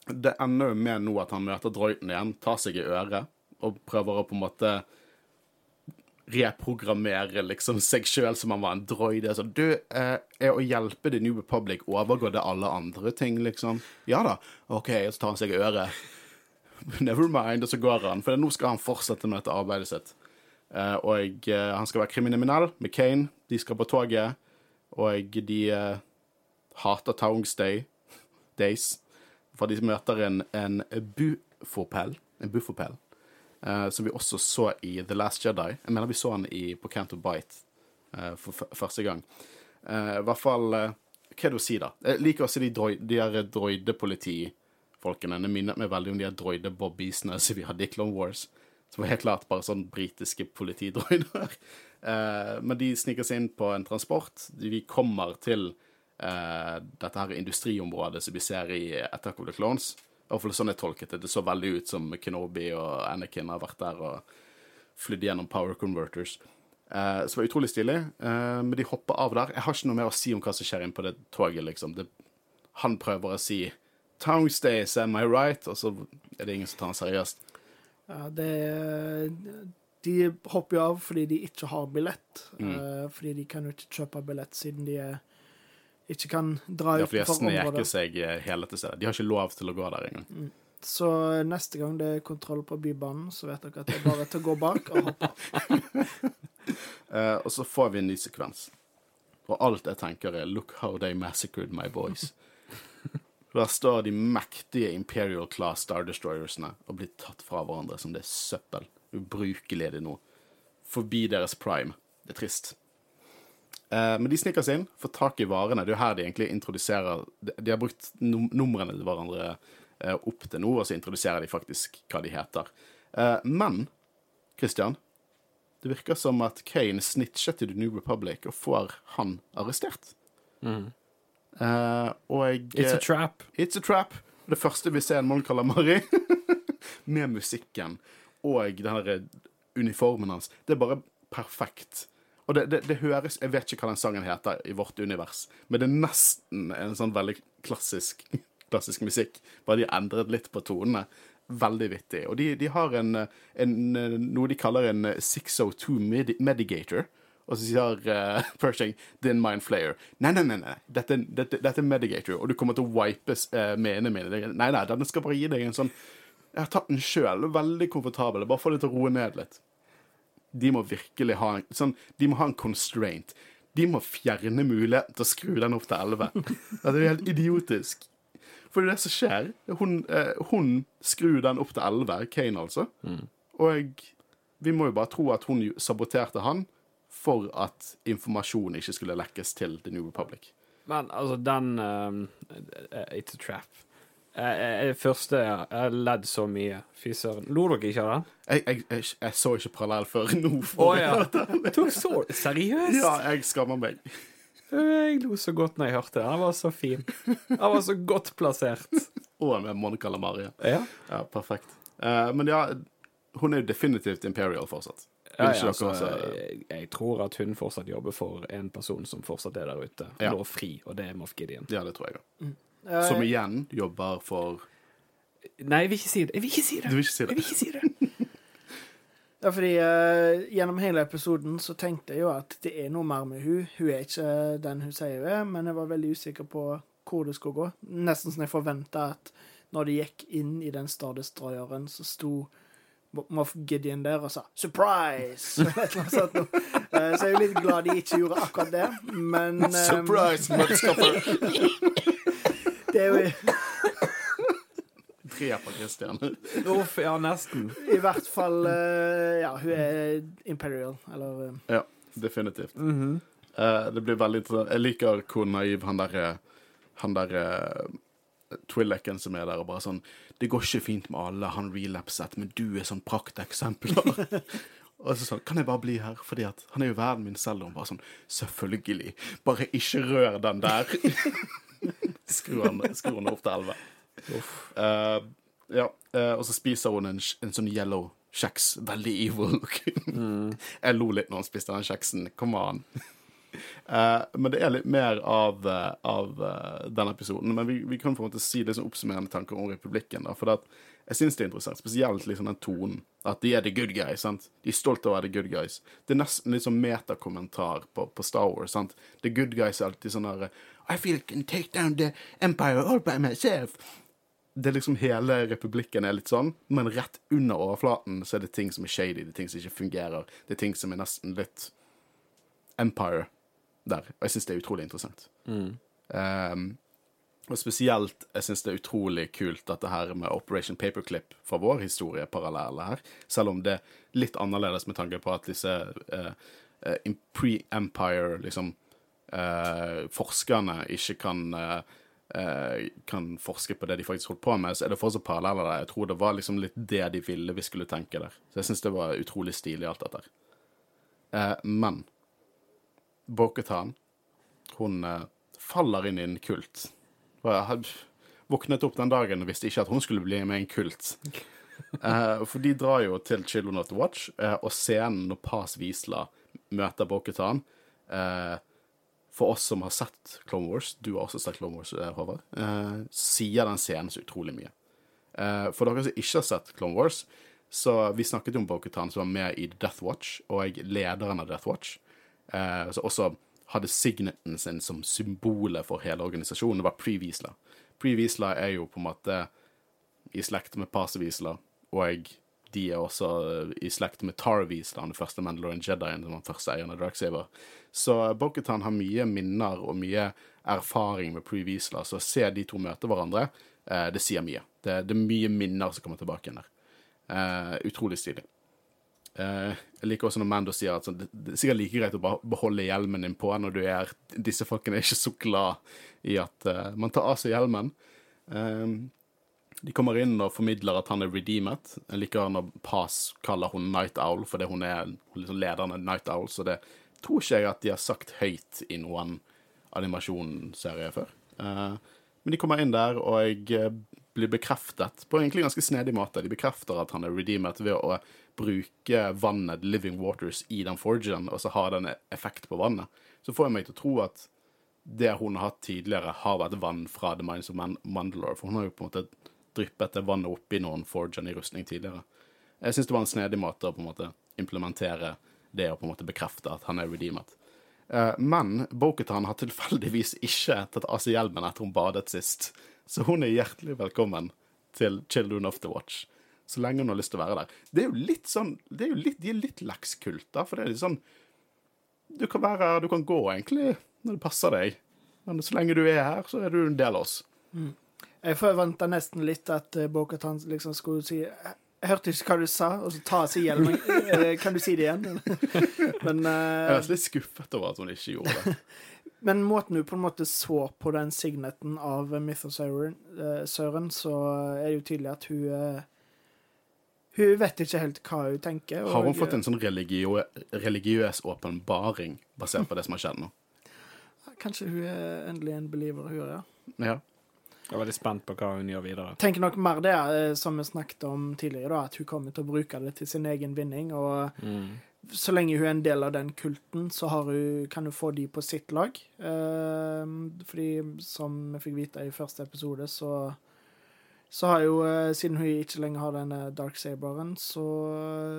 det ender jo med nå at han møter Droyton igjen, tar seg i øret og prøver å på en måte reprogrammere liksom seg sjøl som han var en droid. Altså, du, eh, er å hjelpe The New Republic overgår det alle andre ting, liksom? Ja da. OK, og så tar han seg i øret. Never mind, og så går han. For nå skal han fortsette med dette arbeidet sitt. Eh, og eh, han skal være kriminell med Kane. De skal på toget, og de uh, hater Townsday Days. For de møter en, en bufopell. En bufopell. uh, som vi også så i The Last Jedi. Jeg mener vi så han i, på Canto Bite uh, for første gang. Eh, I hvert fall eh, Hva er det å si, da? Jeg liker også de, droid, de her droidepolitifolkene. Det minner meg veldig om de her droide-bobbiesene som vi hadde i Clone Wars. Som var helt klart bare sånn britiske politidroider. Eh, men de sniker seg inn på en transport. Vi kommer til eh, dette her industriområdet som vi ser i Attack of the Clones. I hvert sånn jeg tolket det. Det så veldig ut som Kenobi og Anakin har vært der og flydd gjennom power converters. Eh, det var utrolig stilig. Eh, men de hopper av der. Jeg har ikke noe mer å si om hva som skjer inn på det toget, liksom. Det, han prøver å si Townsdays, am I right? Og så er det ingen som tar han seriøst. Ja, det De hopper jo av fordi de ikke har billett. Mm. Uh, fordi de kan jo ikke kjøpe billett siden de er, ikke kan dra Ja, for de utenfor området. seg eh, hele til stedet. De har ikke lov til å gå der engang. Så neste gang det er kontroll på Bybanen, så vet dere at det er bare til å gå bak og hoppe. uh, og så får vi en ny sekvens. Og alt jeg tenker er 'Look how they massacred my boys'. Der står de mektige Imperial Class Star Destroyersene og blir tatt fra hverandre som det er søppel. Ubrukelige de nå. Forbi deres prime. Det er trist. Eh, men de sniker seg inn, får tak i varene. Det er jo her de egentlig introduserer De, de har brukt num numrene til hverandre eh, opp til nå, og så introduserer de faktisk hva de heter. Eh, men Christian, det virker som at Kane snitcher til The New Republic og får han arrestert. Eh, og Mm. It's a trap. It's a trap. Det første vi ser en Mon Calamari med musikken og den der uniformen hans. Det er bare perfekt. Og det, det, det høres Jeg vet ikke hva den sangen heter i vårt univers, men det er nesten en sånn veldig klassisk, klassisk musikk. Bare de endret litt på tonene. Veldig vittig. Og de, de har en, en, noe de kaller en 602 medi Medigator. Og så sier uh, Pershing 'Din mind flayer'. Nei, nei, nei, nei. Dette, dette, dette er Medigator, og du kommer til å wipe uh, menene mine. Nei, nei, den skal bare gi deg en sånn Jeg har tatt den sjøl. Veldig komfortabel. Bare få det til å roe ned litt. De må virkelig ha en sånn De må ha en constraint. De må fjerne muligheten til å skru den opp til 11. Det er helt idiotisk. For det er det som skjer. Hun, eh, hun skrur den opp til 11, Kane altså. Og vi må jo bare tro at hun saboterte han for at informasjon ikke skulle lekkes til The New Republic. Men altså, den um, It's a trap. Eh, eh, første Jeg ledd så mye. Fy søren. Lo dere ikke av den? Jeg, jeg, jeg, jeg så ikke parallell før nå. For oh, ja. Tok så Seriøst? ja, jeg skammer meg. Jeg lo så godt når jeg hørte det. Den var så fin. Den var så godt plassert. Og med Monica Lamaria. Ja. Ja, perfekt. Uh, men ja, hun er jo definitivt Imperial fortsatt. Ja, ja, altså, også- jeg, jeg tror at hun fortsatt jobber for en person som fortsatt er der ute. Ja. Nå fri, og det er Moff Gideon. Ja, det tror jeg òg. Eh, Som igjen jobber for Nei, jeg vil ikke si det. Jeg vil ikke si det. Du vil ikke si Jeg vil ikke si det. Ja, fordi uh, gjennom hele episoden så tenkte jeg jo at det er noe mer med hun. Hun er ikke den hun sier hun er, men jeg var veldig usikker på hvor det skulle gå. Nesten som jeg forventa at når de gikk inn i den Star Destroyeren, så sto Moff Gideon der og sa 'surprise'! Eh, så jeg er jo litt glad de ikke gjorde akkurat det, men eh, Surprise, motherfucker! Det er jo Dreper Christian. Uff, ja, nesten. i hvert fall eh, Ja, hun er Imperial, eller eh, Ja, definitivt. Eh, det blir veldig interessant. Jeg liker hvor naiv han der eh, Han derre uh, som er der, og bare sånn 'Det går ikke fint med alle, han relapset, men du er sånn prakteksemplar'. og så sånn 'Kan jeg bare bli her?' Fordi at han er jo verden min selv. Og hun bare sånn 'Selvfølgelig. Bare ikke rør den der'. Skru henne opp til 11. Uh, ja, uh, og så spiser hun en, en sånn yellow kjeks. Veldig evil. Jeg lo litt når hun spiste den kjeksen. Come on. Uh, men det er litt mer av, eh, av eh, den episoden. Men vi, vi kan på en måte si sånn oppsummerende tanker om republikken. Da, for det at jeg syns det er interessant, spesielt liksom den tonen. At de er the good guys. sant? De er stolte av å være the good guys. Det er nesten litt sånn metakommentar på, på Star Wars. sant? The good guys er alltid sånn der I feel I can take down the empire all by myself. Det er liksom Hele republikken er litt sånn, men rett under overflaten så er det ting som er shady, det er ting som ikke fungerer. Det er ting som er nesten litt Empire der. Og jeg syns det er utrolig interessant. Um, og spesielt jeg syns det er utrolig kult dette her med Operation Paperclip fra vår historie parallelle her. Selv om det er litt annerledes med tanke på at disse uh, uh, pre-Empire liksom eh, forskerne ikke kan eh, eh, kan forske på det de faktisk holdt på med, så er det fortsatt paralleller der. Jeg tror det var liksom litt det de ville vi skulle tenke der. Så jeg syns det var utrolig stilig, alt dette. Eh, men Boketan, hun eh, faller inn i en kult. Jeg hadde våknet opp den dagen og visste ikke at hun skulle bli med i en kult. Eh, for de drar jo til Children of Watch, eh, og scenen når Paz Wisla møter Boketan eh, For oss som har sett Clone Wars, du har også sett Clone Wars, eh, Håvard, eh, sier den scenen så utrolig mye. Eh, for dere som ikke har sett Clone Wars, så vi snakket jo om Boketan som var med i Death Watch, og jeg lederen av Death Watch. Eh, så også hadde signeten sin som symbolet for hele organisasjonen. Det var Pre-Wiesla. Pre-Wiesla er jo på en måte i slekt med Pase-Wiesla, og de er også eh, i slekt med Tar-Wiesla, den første Mandalorian Jedien, som var første eieren av Darksaber. Så Boketan har mye minner og mye erfaring med Pre-Wiesla, så å se de to møte hverandre, eh, det sier mye. Det, det er mye minner som kommer tilbake igjen der. Eh, utrolig stilig. Eh, jeg liker også når Mando sier at sånn, det, det er sikkert like greit å beholde hjelmen din på når du er Disse folkene er ikke så glad i at eh, man tar av seg hjelmen. Eh, De kommer inn og formidler at han er redeemet. Jeg liker når Paz kaller hun Night Owl, fordi hun er liksom lederen av Night Owl, så det tror ikke jeg at de har sagt høyt i noen animasjonsserie før. Eh, men de kommer inn der, og jeg eh, blir bekreftet på egentlig ganske snedig måte. De bekrefter at han er redeemet ved å bruke vannet, living waters, i den forgen, og så har den effekt på vannet. Så får jeg meg til å tro at det hun har hatt tidligere, har vært vann fra The Minds of Man Mandalore. For hun har jo på en måte dryppet det vannet oppi noen forgen i rustning tidligere. Jeg syns det var en snedig måte å på en måte implementere det å på en måte bekrefte at han er redeemet. Eh, Men Boketan har tilfeldigvis ikke tatt av seg hjelmen etter hun badet sist, så hun er hjertelig velkommen til Children of the Watch. Så lenge hun har lyst til å være der. Det er jo litt sånn det er jo litt, De er litt lekskult, da, for det er litt sånn Du kan være her, Du kan gå, egentlig, når det passer deg. Men så lenge du er her, så er du en del av oss. Jeg forventa nesten litt at Boketan liksom skulle si Jeg hørte ikke hva du sa, og så ta av seg hjelmen. Eh, kan du si det igjen? men, Jeg eh, er litt skuffet over at hun ikke gjorde det. men måten du på en måte så på den signeten av Mythosauren, uh, Søren, så er det jo tydelig at hun eh, Hun vet ikke helt hva hun tenker. Har hun fått en sånn religiø religiøs åpenbaring basert på det som har skjedd nå? Kanskje hun er endelig en believer, hun, ja. Ja. Jeg er veldig spent på hva hun gjør videre. tenker nok mer det eh, som vi snakket om tidligere, da, at hun kommer til å bruke det til sin egen vinning. Og Mm. så lenge hun er en del av den kulten, så har hun, kan hun få de på sitt lag. Eh, fordi, som vi fikk vite i første episode, så så har jo, eh, siden hun ikke lenger har denne Dark Saberen, så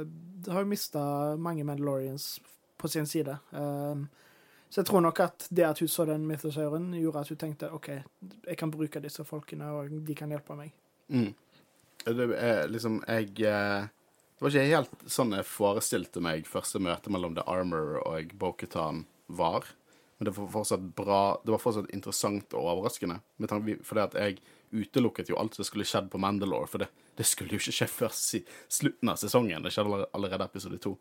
eh, har hun mista mange Mandalorians på sin side. Eh, så jeg tror nok at det at hun så den mythosauren, gjorde at hun tenkte OK, jeg kan bruke disse folkene, og de kan hjelpe meg. Mm. Det er liksom Jeg eh, Det var ikke helt sånn jeg forestilte meg første møte mellom The Armor og Boketan var. Men det var fortsatt bra Det var fortsatt interessant og overraskende. Fordi at jeg utelukket jo alt som skulle skjedd på Mandalore, for det, det skulle jo ikke skje før slutten av sesongen. Det skjedde allerede episode to.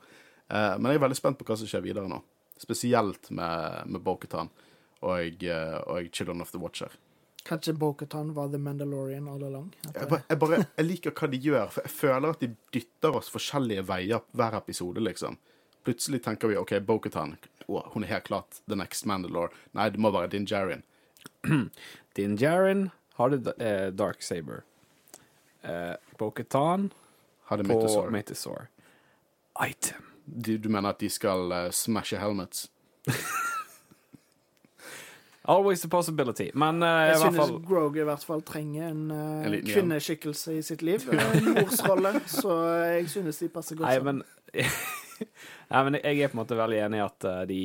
Eh, men jeg er veldig spent på hva som skjer videre nå. Spesielt med, med Boketan og, eh, og Children of the Watcher. Kanskje Bo-Katan var The Mandalorian all along? Jeg, bare, jeg, bare, jeg liker hva de gjør, for jeg føler at de dytter oss forskjellige veier hver episode, liksom. Plutselig tenker vi OK, Boketan, hun er helt klart the next Mandalore. Nei, det må være Din Djarin. Din Jarin har det eh, Dark Saber. Eh, Bo-Katan Hadde på. Mythosaur. Item. Du, du mener at de skal uh, smashe helmets? Always a possibility. Men i Jeg synes fall Grog i hvert fall trenger en, uh, En kvinneskikkelse i sitt liv. En morsrolle. Så jeg synes de passer godt Nei, sammen. men Nei, men jeg er på en måte veldig enig i at de,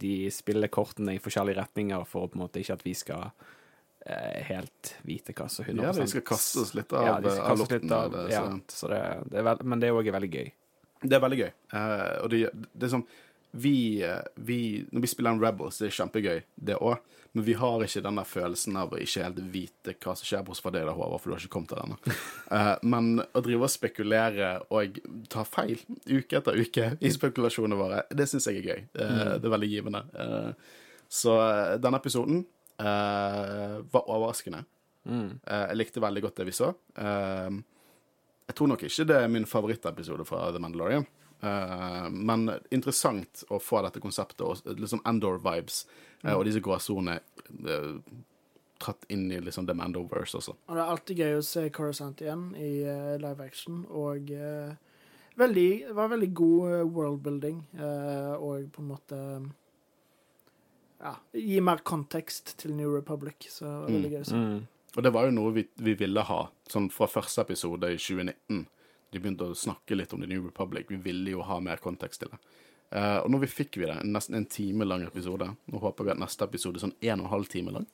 de spiller kortene i forskjellige retninger for på en måte ikke at vi skal helt vite hva som 100 Ja, de skal kaste oss litt av, ja, de skal av litt av, av det, ja, så- så det, det er men det er òg veldig gøy. Det er veldig gøy. Uh, og det, det er sånn vi, eh, vi Når vi spiller en Rebels, det er kjempegøy, det òg. Men vi har ikke den der følelsen av å ikke helt vite hva som skjer, bortsett fra deg, da, Håvard, for du har ikke kommet til ennå. Uh, men å drive og spekulere og ta feil uke etter uke i spekulasjonene våre, det syns jeg er gøy. Eh, Det er veldig givende. Uh, så denne episoden var overraskende. Mm. Jeg likte veldig godt det vi så. Eh, jeg tror nok ikke det er min favorittepisode fra The Mandalorian. Uh, men interessant å få dette konseptet, og liksom Endor-vibes, uh, og disse gråsonene uh, tratt inn i liksom The Mandoverse også. Og det er alltid gøy å se Coruscant igjen i eh, live action, og eh, veldig, det var veldig god eh, worldbuilding, eh, og på en måte ja, gi mer kontekst til New Republic, så det var veldig gøy å se. Mm. Og det var jo noe vi, vi ville ha, sånn fra første episode i 2019. De begynte å snakke litt om The New Republic. Vi ville jo ha mer kontekst til det. Uh, og nå fikk vi det, nesten en time lang episode. Nå håper vi at neste episode er sånn en og en halv time lang.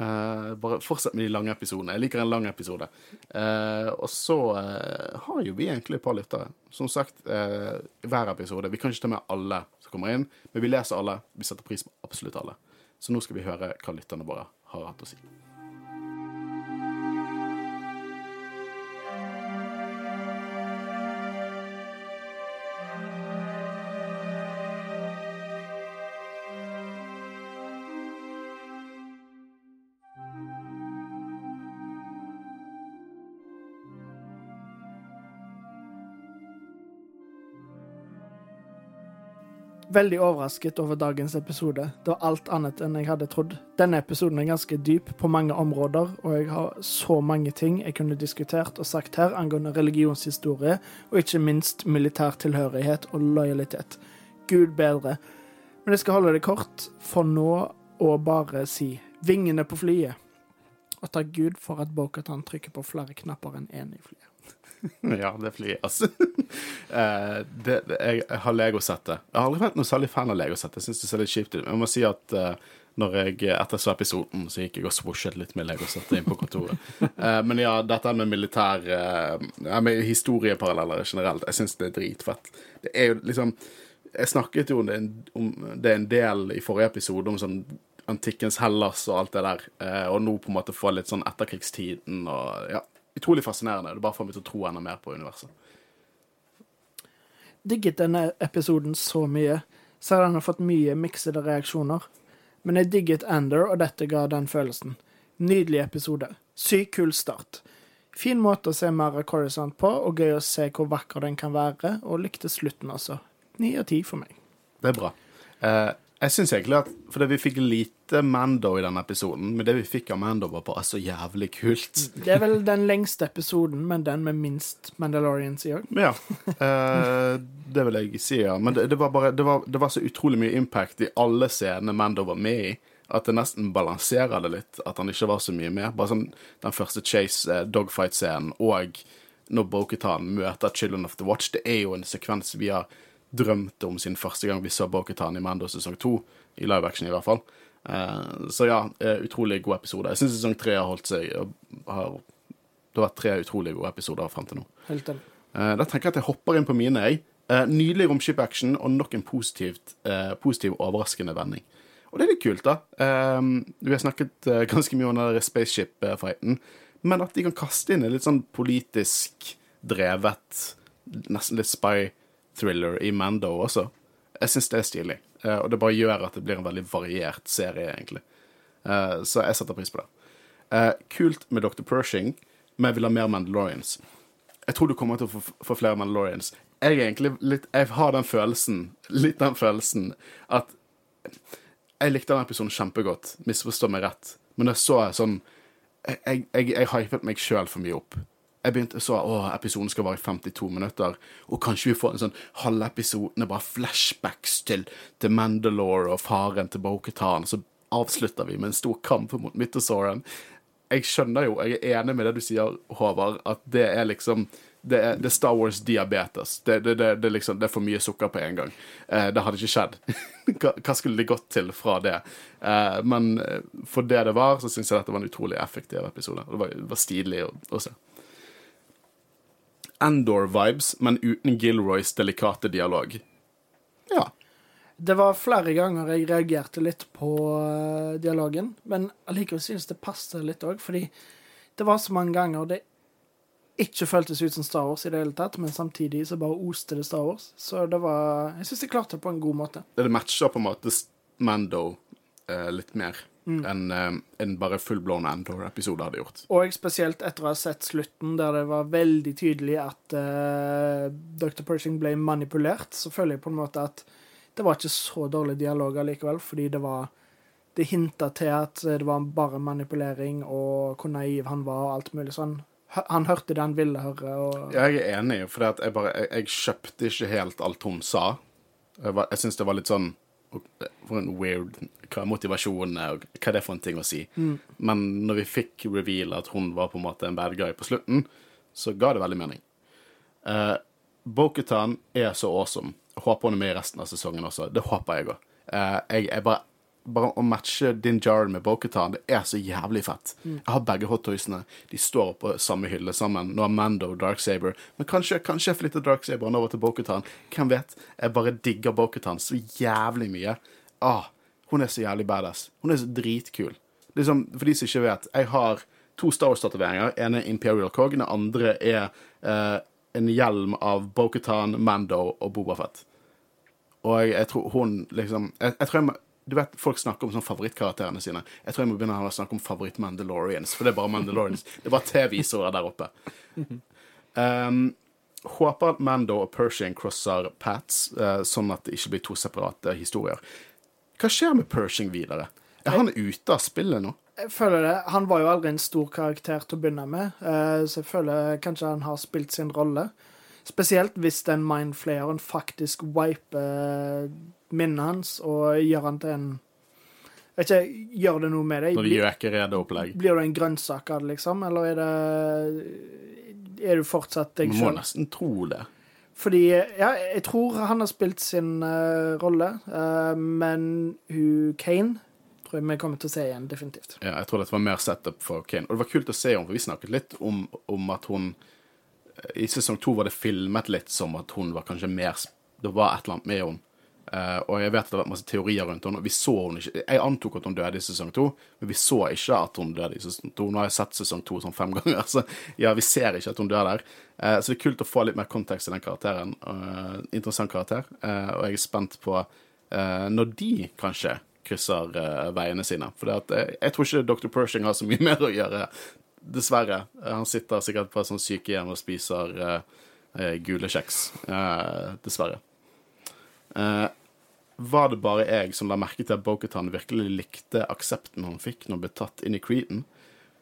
Uh, bare fortsett med de lange episodene. Jeg liker en lang episode. Uh, og så har jo vi egentlig et par lyttere. Som sagt, hver episode. Vi kan ikke ta med alle som kommer inn, men vi leser alle. Vi setter pris på absolutt alle. Så nå skal vi høre hva lytterne våre har hatt å si. Veldig overrasket over dagens episode. Det var alt annet enn jeg hadde trodd. Denne episoden er ganske dyp på mange områder, og jeg har så mange ting jeg kunne diskutert og sagt her angående religionshistorie, og ikke minst militær tilhørighet og lojalitet. Gud bedre. Men jeg skal holde det kort, for nå å bare si vingene på flyet. Og takk Gud for at Bokhatan trykker på flere knapper enn én i flyet. Ja, det flyet, altså. Eh, det, det, jeg, jeg har Lego-settet. Jeg har aldri vært noe særlig fan av Lego-settet. Jeg syns det ser litt kjipt ut. Jeg må si at eh, når jeg etter så episoden, så gikk jeg og swoshet litt med Lego-settet inn på kontoret. Eh, men ja, dette med militær Med historieparalleller generelt, jeg syns det er dritfett. Det er jo liksom Jeg snakket jo om det, om det en del i forrige episode, om sånn antikkens Hellas og alt det der, eh, og nå på en måte få litt sånn etterkrigstiden og ja. Utrolig fascinerende. Det bare får meg til å tro enda mer på universet. digget denne episoden så mye, selv om den har fått mye miksede reaksjoner. Men jeg digget Ander, og dette ga den følelsen. Nydelig episode. Sykt kul start. Fin måte å se mer av Corisont på, og gøy å se hvor vakker den kan være, og likte slutten også. Ni av ti for meg. Det er bra. Eh, jeg syns egentlig at Fordi vi fikk lite Mando i denne episoden, men det vi fikk av Mando, var bare så jævlig kult. Det er vel den lengste episoden, men den med minst Mandalorians i òg. Ja. Eh, det vil jeg si, ja. Men det, det var bare det var, det var så utrolig mye impact i alle scenene Mando var med i, at det nesten balanserer det litt. At han ikke var så mye med. Bare sånn den første Chase eh, dogfight-scenen og når Boketan møter Children of the Watch, det er jo en sekvens vi har drømte om sin første gang vi så Boketan i Mando sesong to, i live action i hvert fall. Eh, så ja, eh, utrolig god episode. Jeg syns sesong tre har holdt seg og har, Det har vært tre utrolig gode episoder frem til nå. Helt enig. Eh, da tenker jeg at jeg hopper inn på mine, jeg. Nydelig romskip-action og nok en positivt, positiv, overraskende vending. Og det er litt kult, da. Vi har snakket ganske mye om den spaceship-fighten, men at de kan kaste inn en litt sånn politisk drevet, nesten litt spy-thriller i Mando også. Jeg syns det er stilig, eh, og det bare gjør at det blir en veldig variert serie, egentlig. Eh, så jeg setter pris på det. Eh, kult med Dr. Pershing, men jeg vil ha mer Mandalorians. Jeg tror du kommer til å få, flere Mandalorians. Jeg litt Jeg har den følelsen, litt den følelsen, at Jeg likte den episoden kjempegodt, misforstå meg rett, men jeg så sånn Jeg, jeg, jeg hypet meg sjøl for mye opp. Jeg begynte så å, episoden skal vare i 52 minutter, og kanskje vi får en sånn halve episoden er bare flashbacks til, til Mandalore og faren til Bo-Katan, så avslutter vi med en stor kamp mot Mythosauren. Jeg skjønner jo, jeg er enig med det du sier, Håvard, at det er liksom det er, det er Star Wars diabetes. Det, det, det, det, liksom, det er for mye sukker på en gang. Eh, det hadde ikke skjedd. hva, skulle de gått til fra det? Eh, men eh, for det det var, så syns jeg dette var en utrolig effektiv episode. Det var, det var stilig å, å se. Endor-vibes, men uten Gilroys delikate dialog. Ja. Det var flere ganger jeg reagerte litt på eh, dialogen, men allikevel synes det passet litt òg, fordi det var så mange ganger det ikke føltes ut som Star Wars i det hele tatt, men samtidig så bare oste det Star Wars. Så det var Jeg syns de klarte det på en god måte. Det matcher på en måte Mando eh, litt mer enn en enn bare fullblown Endor-episode hadde gjort. Og spesielt etter å ha sett slutten, der det var veldig tydelig at uh, Dr. Pershing ble manipulert, så føler jeg på en måte at det var ikke så dårlig dialog allikevel, fordi det var Det hinta til at det var bare manipulering, og hvor naiv han var, og alt mulig sånn. Han hørte det han ville høre, og Jeg er enig, for jeg, jeg, jeg kjøpte ikke helt alt hun sa. Jeg, var- jeg syns det var litt sånn For en weird Hva er motivasjonen er, og hva er det for en ting å si? Men når vi fikk reveal at hun var på en måte en bad guy på slutten, så ga det veldig mening. Uh, Bokutan er så awesome. Jeg håper hun er med i resten av sesongen også. Det håper jeg òg. jeg, jeg bare bare å matche Din Djarin med Bokutan, det er så jævlig fett. Jeg har begge hottoysene. De står på samme hylle sammen. Nå har Mando Darksaber. Men kanskje, kanskje jeg flytter Darksaberen over til Bokutan. Hvem vet? Jeg bare digger Bokutan så jævlig mye. Ah, hun er så jævlig badass. Hun er så dritkul. Liksom, for de som ikke vet, jeg har to Star Wars-tatoveringer. En er Imperial Cog, den andre er eh, en hjelm av Bokutan, Mando og Bobafett. Og jeg, jeg tror hun liksom jeg, jeg tror jeg Du vet, folk snakker om sånn favorittkarakterene sine. Jeg tror jeg må begynne å snakke om favoritt-Mandalorians, for det er bare Mandalorians. Det var TV-visere der oppe. Um, håper at Mando og Pershing crosser Pats, uh, sånn at det ikke blir to separate historier. Hva skjer med Pershing videre? Er han ute av spillet nå? Jeg føler det. Han var jo aldri en stor karakter til å begynne med, eh, så jeg føler kanskje han har spilt sin rolle. Spesielt hvis den mindflayeren faktisk wiper minnet hans og gjør han til en Vet ikke, Gjør det noe med deg? Når det gjøkeredeopplegg? blir du en grønnsak av det, liksom? Eller er det Er du fortsatt deg Man må nesten tro det. Fordi Ja, jeg tror han har spilt sin uh, rolle, uh, men hun Kane tror jeg vi kommer til å se igjen, definitivt. Ja, jeg tror dette var mer setup for Kane. Og det var kult å se henne, for vi snakket litt om, om at hun I sesong to var det filmet litt som at hun var kanskje mer Det var et eller annet med henne. Eh, og jeg vet at det har vært masse teorier rundt henne. Vi så hun ikke Jeg antok at hun døde i sesong to, men vi så ikke at hun døde i sesong to. Nå har jeg sett sesong to sånn fem ganger, så ja, vi ser ikke at hun dør der. Uh, så det er kult å få litt mer kontekst i den karakteren. Uh, interessant karakter. Og jeg er spent på når de kanskje krysser veiene sine. For eh, jeg tror ikke Dr. Pershing har så mye mer å gjøre. Dessverre. Han sitter sikkert på et sånt sykehjem og spiser gule kjeks. Dessverre. Eh, var det bare jeg som la merke til at Boketan virkelig likte aksepten hun fikk når hun ble tatt inn i Creeden?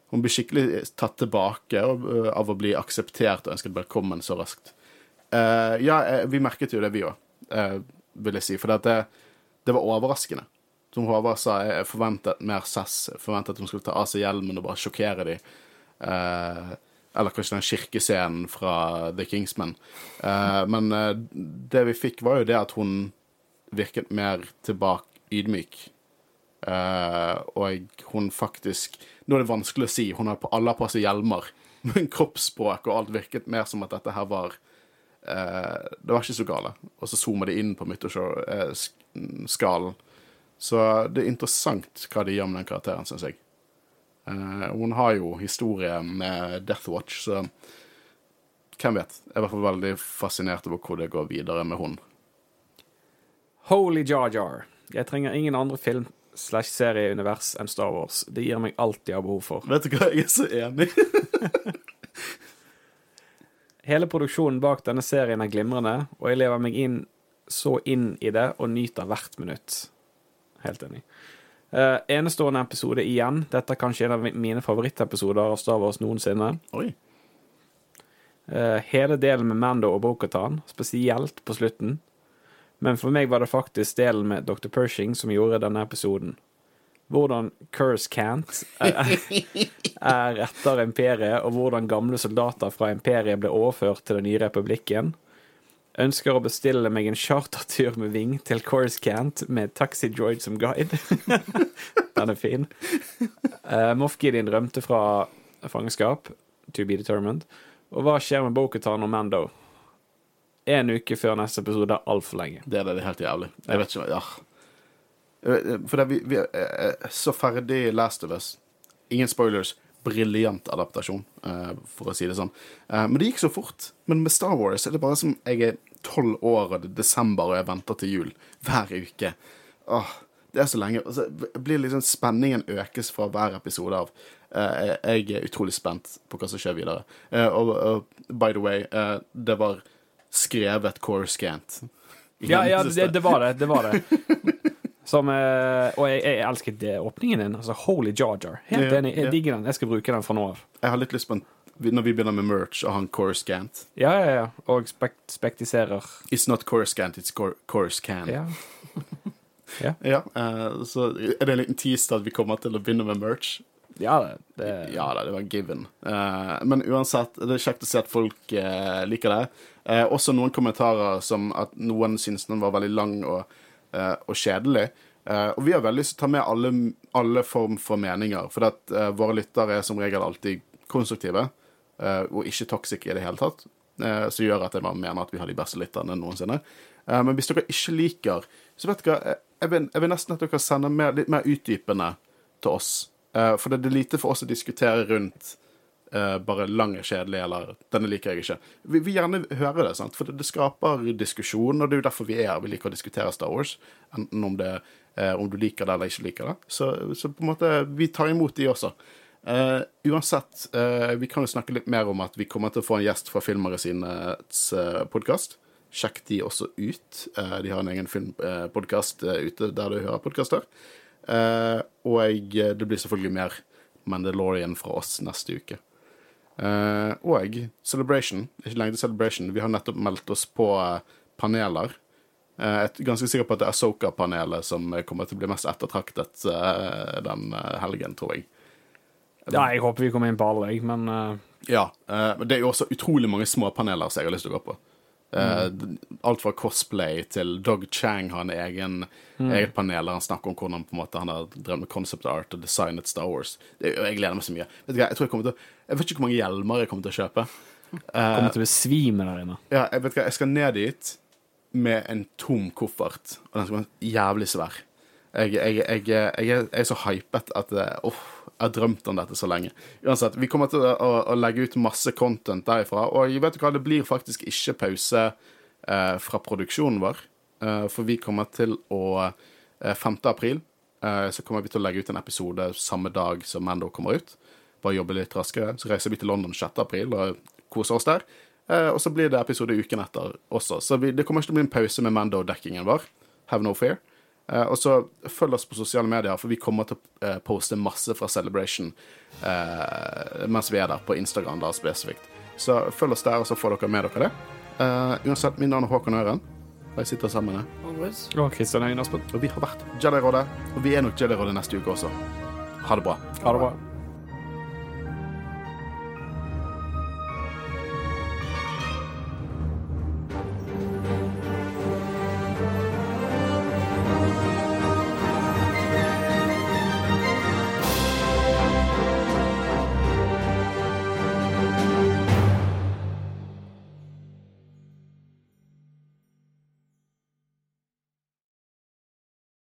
Hun ble skikkelig tatt tilbake av, av å bli akseptert og ønsket velkommen så raskt. Uh, ja, eh, vi merket jo det, vi òg, vil jeg si. For det, det var overraskende. Som Håvard sa, jeg forventet mer sass. Jeg forventet at hun skulle ta av seg hjelmen og bare sjokkere dem. Uh, eller kanskje den kirkescenen fra The Kingsman. Eh, men eh, det vi fikk, var jo det at hun virket mer tilbake ydmyk. Uh, og hun faktisk Nå er det vanskelig å si, hun har på alle på seg hjelmer, men kroppsspråk og alt virket mer som at dette her var uh, Det var ikke så gale. Og så zoomer det inn på Myttershore-skallen. så det er interessant hva de gjør med den karakteren, syns jeg. Uh, hun har jo historie med Death Watch, så hvem vet? Jeg er i hvert fall veldig fascinert over hvor det går videre med hun. Holy Jar Jar. Jeg trenger ingen andre film slash serieunivers enn Star Wars. Det gir meg alt jeg har behov for. Vet du hva, jeg er så enig. Hele produksjonen bak denne serien er glimrende, og jeg lever meg inn så inn i det og nyter hvert minutt. Helt enig. Uh, enestående episode igjen. Dette er kanskje en av mine favorittepisoder av Star Wars noensinne. Oi. Uh, hele delen med Mando og Bokhatan, spesielt på slutten. Men for meg var det faktisk delen med Dr. Pershing som gjorde denne episoden. Hvordan Curse Cant er, er etter imperiet, og hvordan gamle soldater fra imperiet ble overført til den nye republikken. Ønsker å bestille meg en chartertur med Ving til Curse Cant med Taxi Droid som guide. Den er fin. Uh, Moff Gideon rømte fra fangenskap. To be determined. Og hva skjer med Bokutan og Mando? En uke før neste episode er altfor lenge. Det er det, det er helt jævlig. Jeg vet ikke ja. For det, vi, vi er så ferdig Last of Us. Ingen spoilers. Briljant adaptasjon, eh, for å si det sånn. Eh, Men det gikk så fort. Men med Star Wars er det bare som jeg er tolv år, og det er desember, og jeg venter til jul hver uke. Åh, det er så lenge. Og så blir liksom Spenningen økes fra hver episode av. Eh, Jeg er utrolig spent på hva som skjer videre. Eh, Og, og by the way, eh, det var skrevet Coruscant. Ja, ja det, det var det. Det var det. Som, eh, og jeg, jeg elsket det, åpningen din. Altså, Holy Jar Jar. Helt enig. Jeg digger den. Jeg skal bruke den fra nå av. Jeg har litt lyst på en Når vi begynner med merch og han Coruscant Ja, ja, ja. Og spek spektiserer. It's not Coruscant, it's Cor Coruscant. Ja. Ja, eh, så er det en liten tease at vi kommer til å begynne med merch. Ja det, det Ja da, det var given. Uh, men uansett, det er kjekt å se at folk uh, liker det. Uh, også noen kommentarer som at noen syns den var veldig lang og, og kjedelig. Og vi har veldig lyst til å ta med alle, alle form for meninger, for at våre lyttere er som regel alltid konstruktive, og ikke toxic i det hele tatt. Som gjør at jeg bare mener at vi har de beste lytterne noensinne. Men hvis dere ikke liker, så vet dere jeg vil, jeg vil nesten at dere sender mer, litt mer utdypende til oss. Eh, For det er lite for oss å diskutere rundt uh, bare lang er kjedelig, eller denne liker jeg ikke. Vi vil gjerne høre det, sant? for det, det skaper diskusjon, og det er jo derfor vi er her. Vi liker å diskutere Star Wars, enten om, det, uh, om du liker det eller ikke liker det. Så, så på en måte, vi tar imot de også. Uansett, vi kan jo snakke litt mer om at vi kommer til å få en gjest fra Filmmagasinets uh, podkast. Sjekk de også ut. De har en egen filmpodkast uh, ute der du hører podkaster. Eh, og jeg, det blir selvfølgelig mer Mandalorian fra oss neste uke. Uh, og Celebration. Ikke lenge til Celebration. Vi har nettopp meldt oss på eh, paneler. Uh, jeg er ganske sikker på at det er Soka-panelet som kommer til å bli mest ettertraktet eh, den eh, helgen, tror jeg. Ja, jeg håper vi kommer inn på alle, jeg, men eh, Ja. eh, det er jo også utrolig mange små paneler som jeg har lyst til å gå på. Eh, Alt fra cosplay til Dog Chang har en egen, eget panel der han snakker om hvordan på en måte, han har drevet med concept art og designet Star Wars. Det, jeg gleder meg så mye. Vet du hva, jeg, tror jeg, kommer til, å- jeg vet ikke hvor mange hjelmer jeg kommer til å kjøpe. kommer til å besvime der inne. Ja, jeg vet hva, jeg skal ned dit med en tom koffert, og den skal være jævlig svær. Jeg, jeg, jeg, er så hypet at Åh. åh, jeg har drømt om dette så lenge. Uansett, vi kommer til å, å, legge ut masse content derifra, og vet du hva, det blir faktisk ikke pause eh, fra produksjonen vår, eh, for vi kommer til å eh, 5. april eh, så kommer vi til å legge ut en episode samme dag som Mando kommer ut. Bare jobbe litt raskere. Så reiser vi til London 6. april og koser oss der. Eh, og så blir det episode uken etter også. Så vi, det kommer ikke til å bli en pause med Mando-dekkingen vår. Have no fear. Eh, og så følg oss på sosiale medier, for vi kommer til å eh, poste masse fra Celebration eh, mens vi er der, på Instagram da spesifikt. Så følg oss der, og så får dere med dere det. Eh, uansett, mitt navn er Håkon Øren, og jeg sitter sammen med Og Kristian Høyen Aspen. Og vi har vært Jelly Rådet. og vi er nok Jelly Rådet neste uke også. Ha det bra. Ha det bra.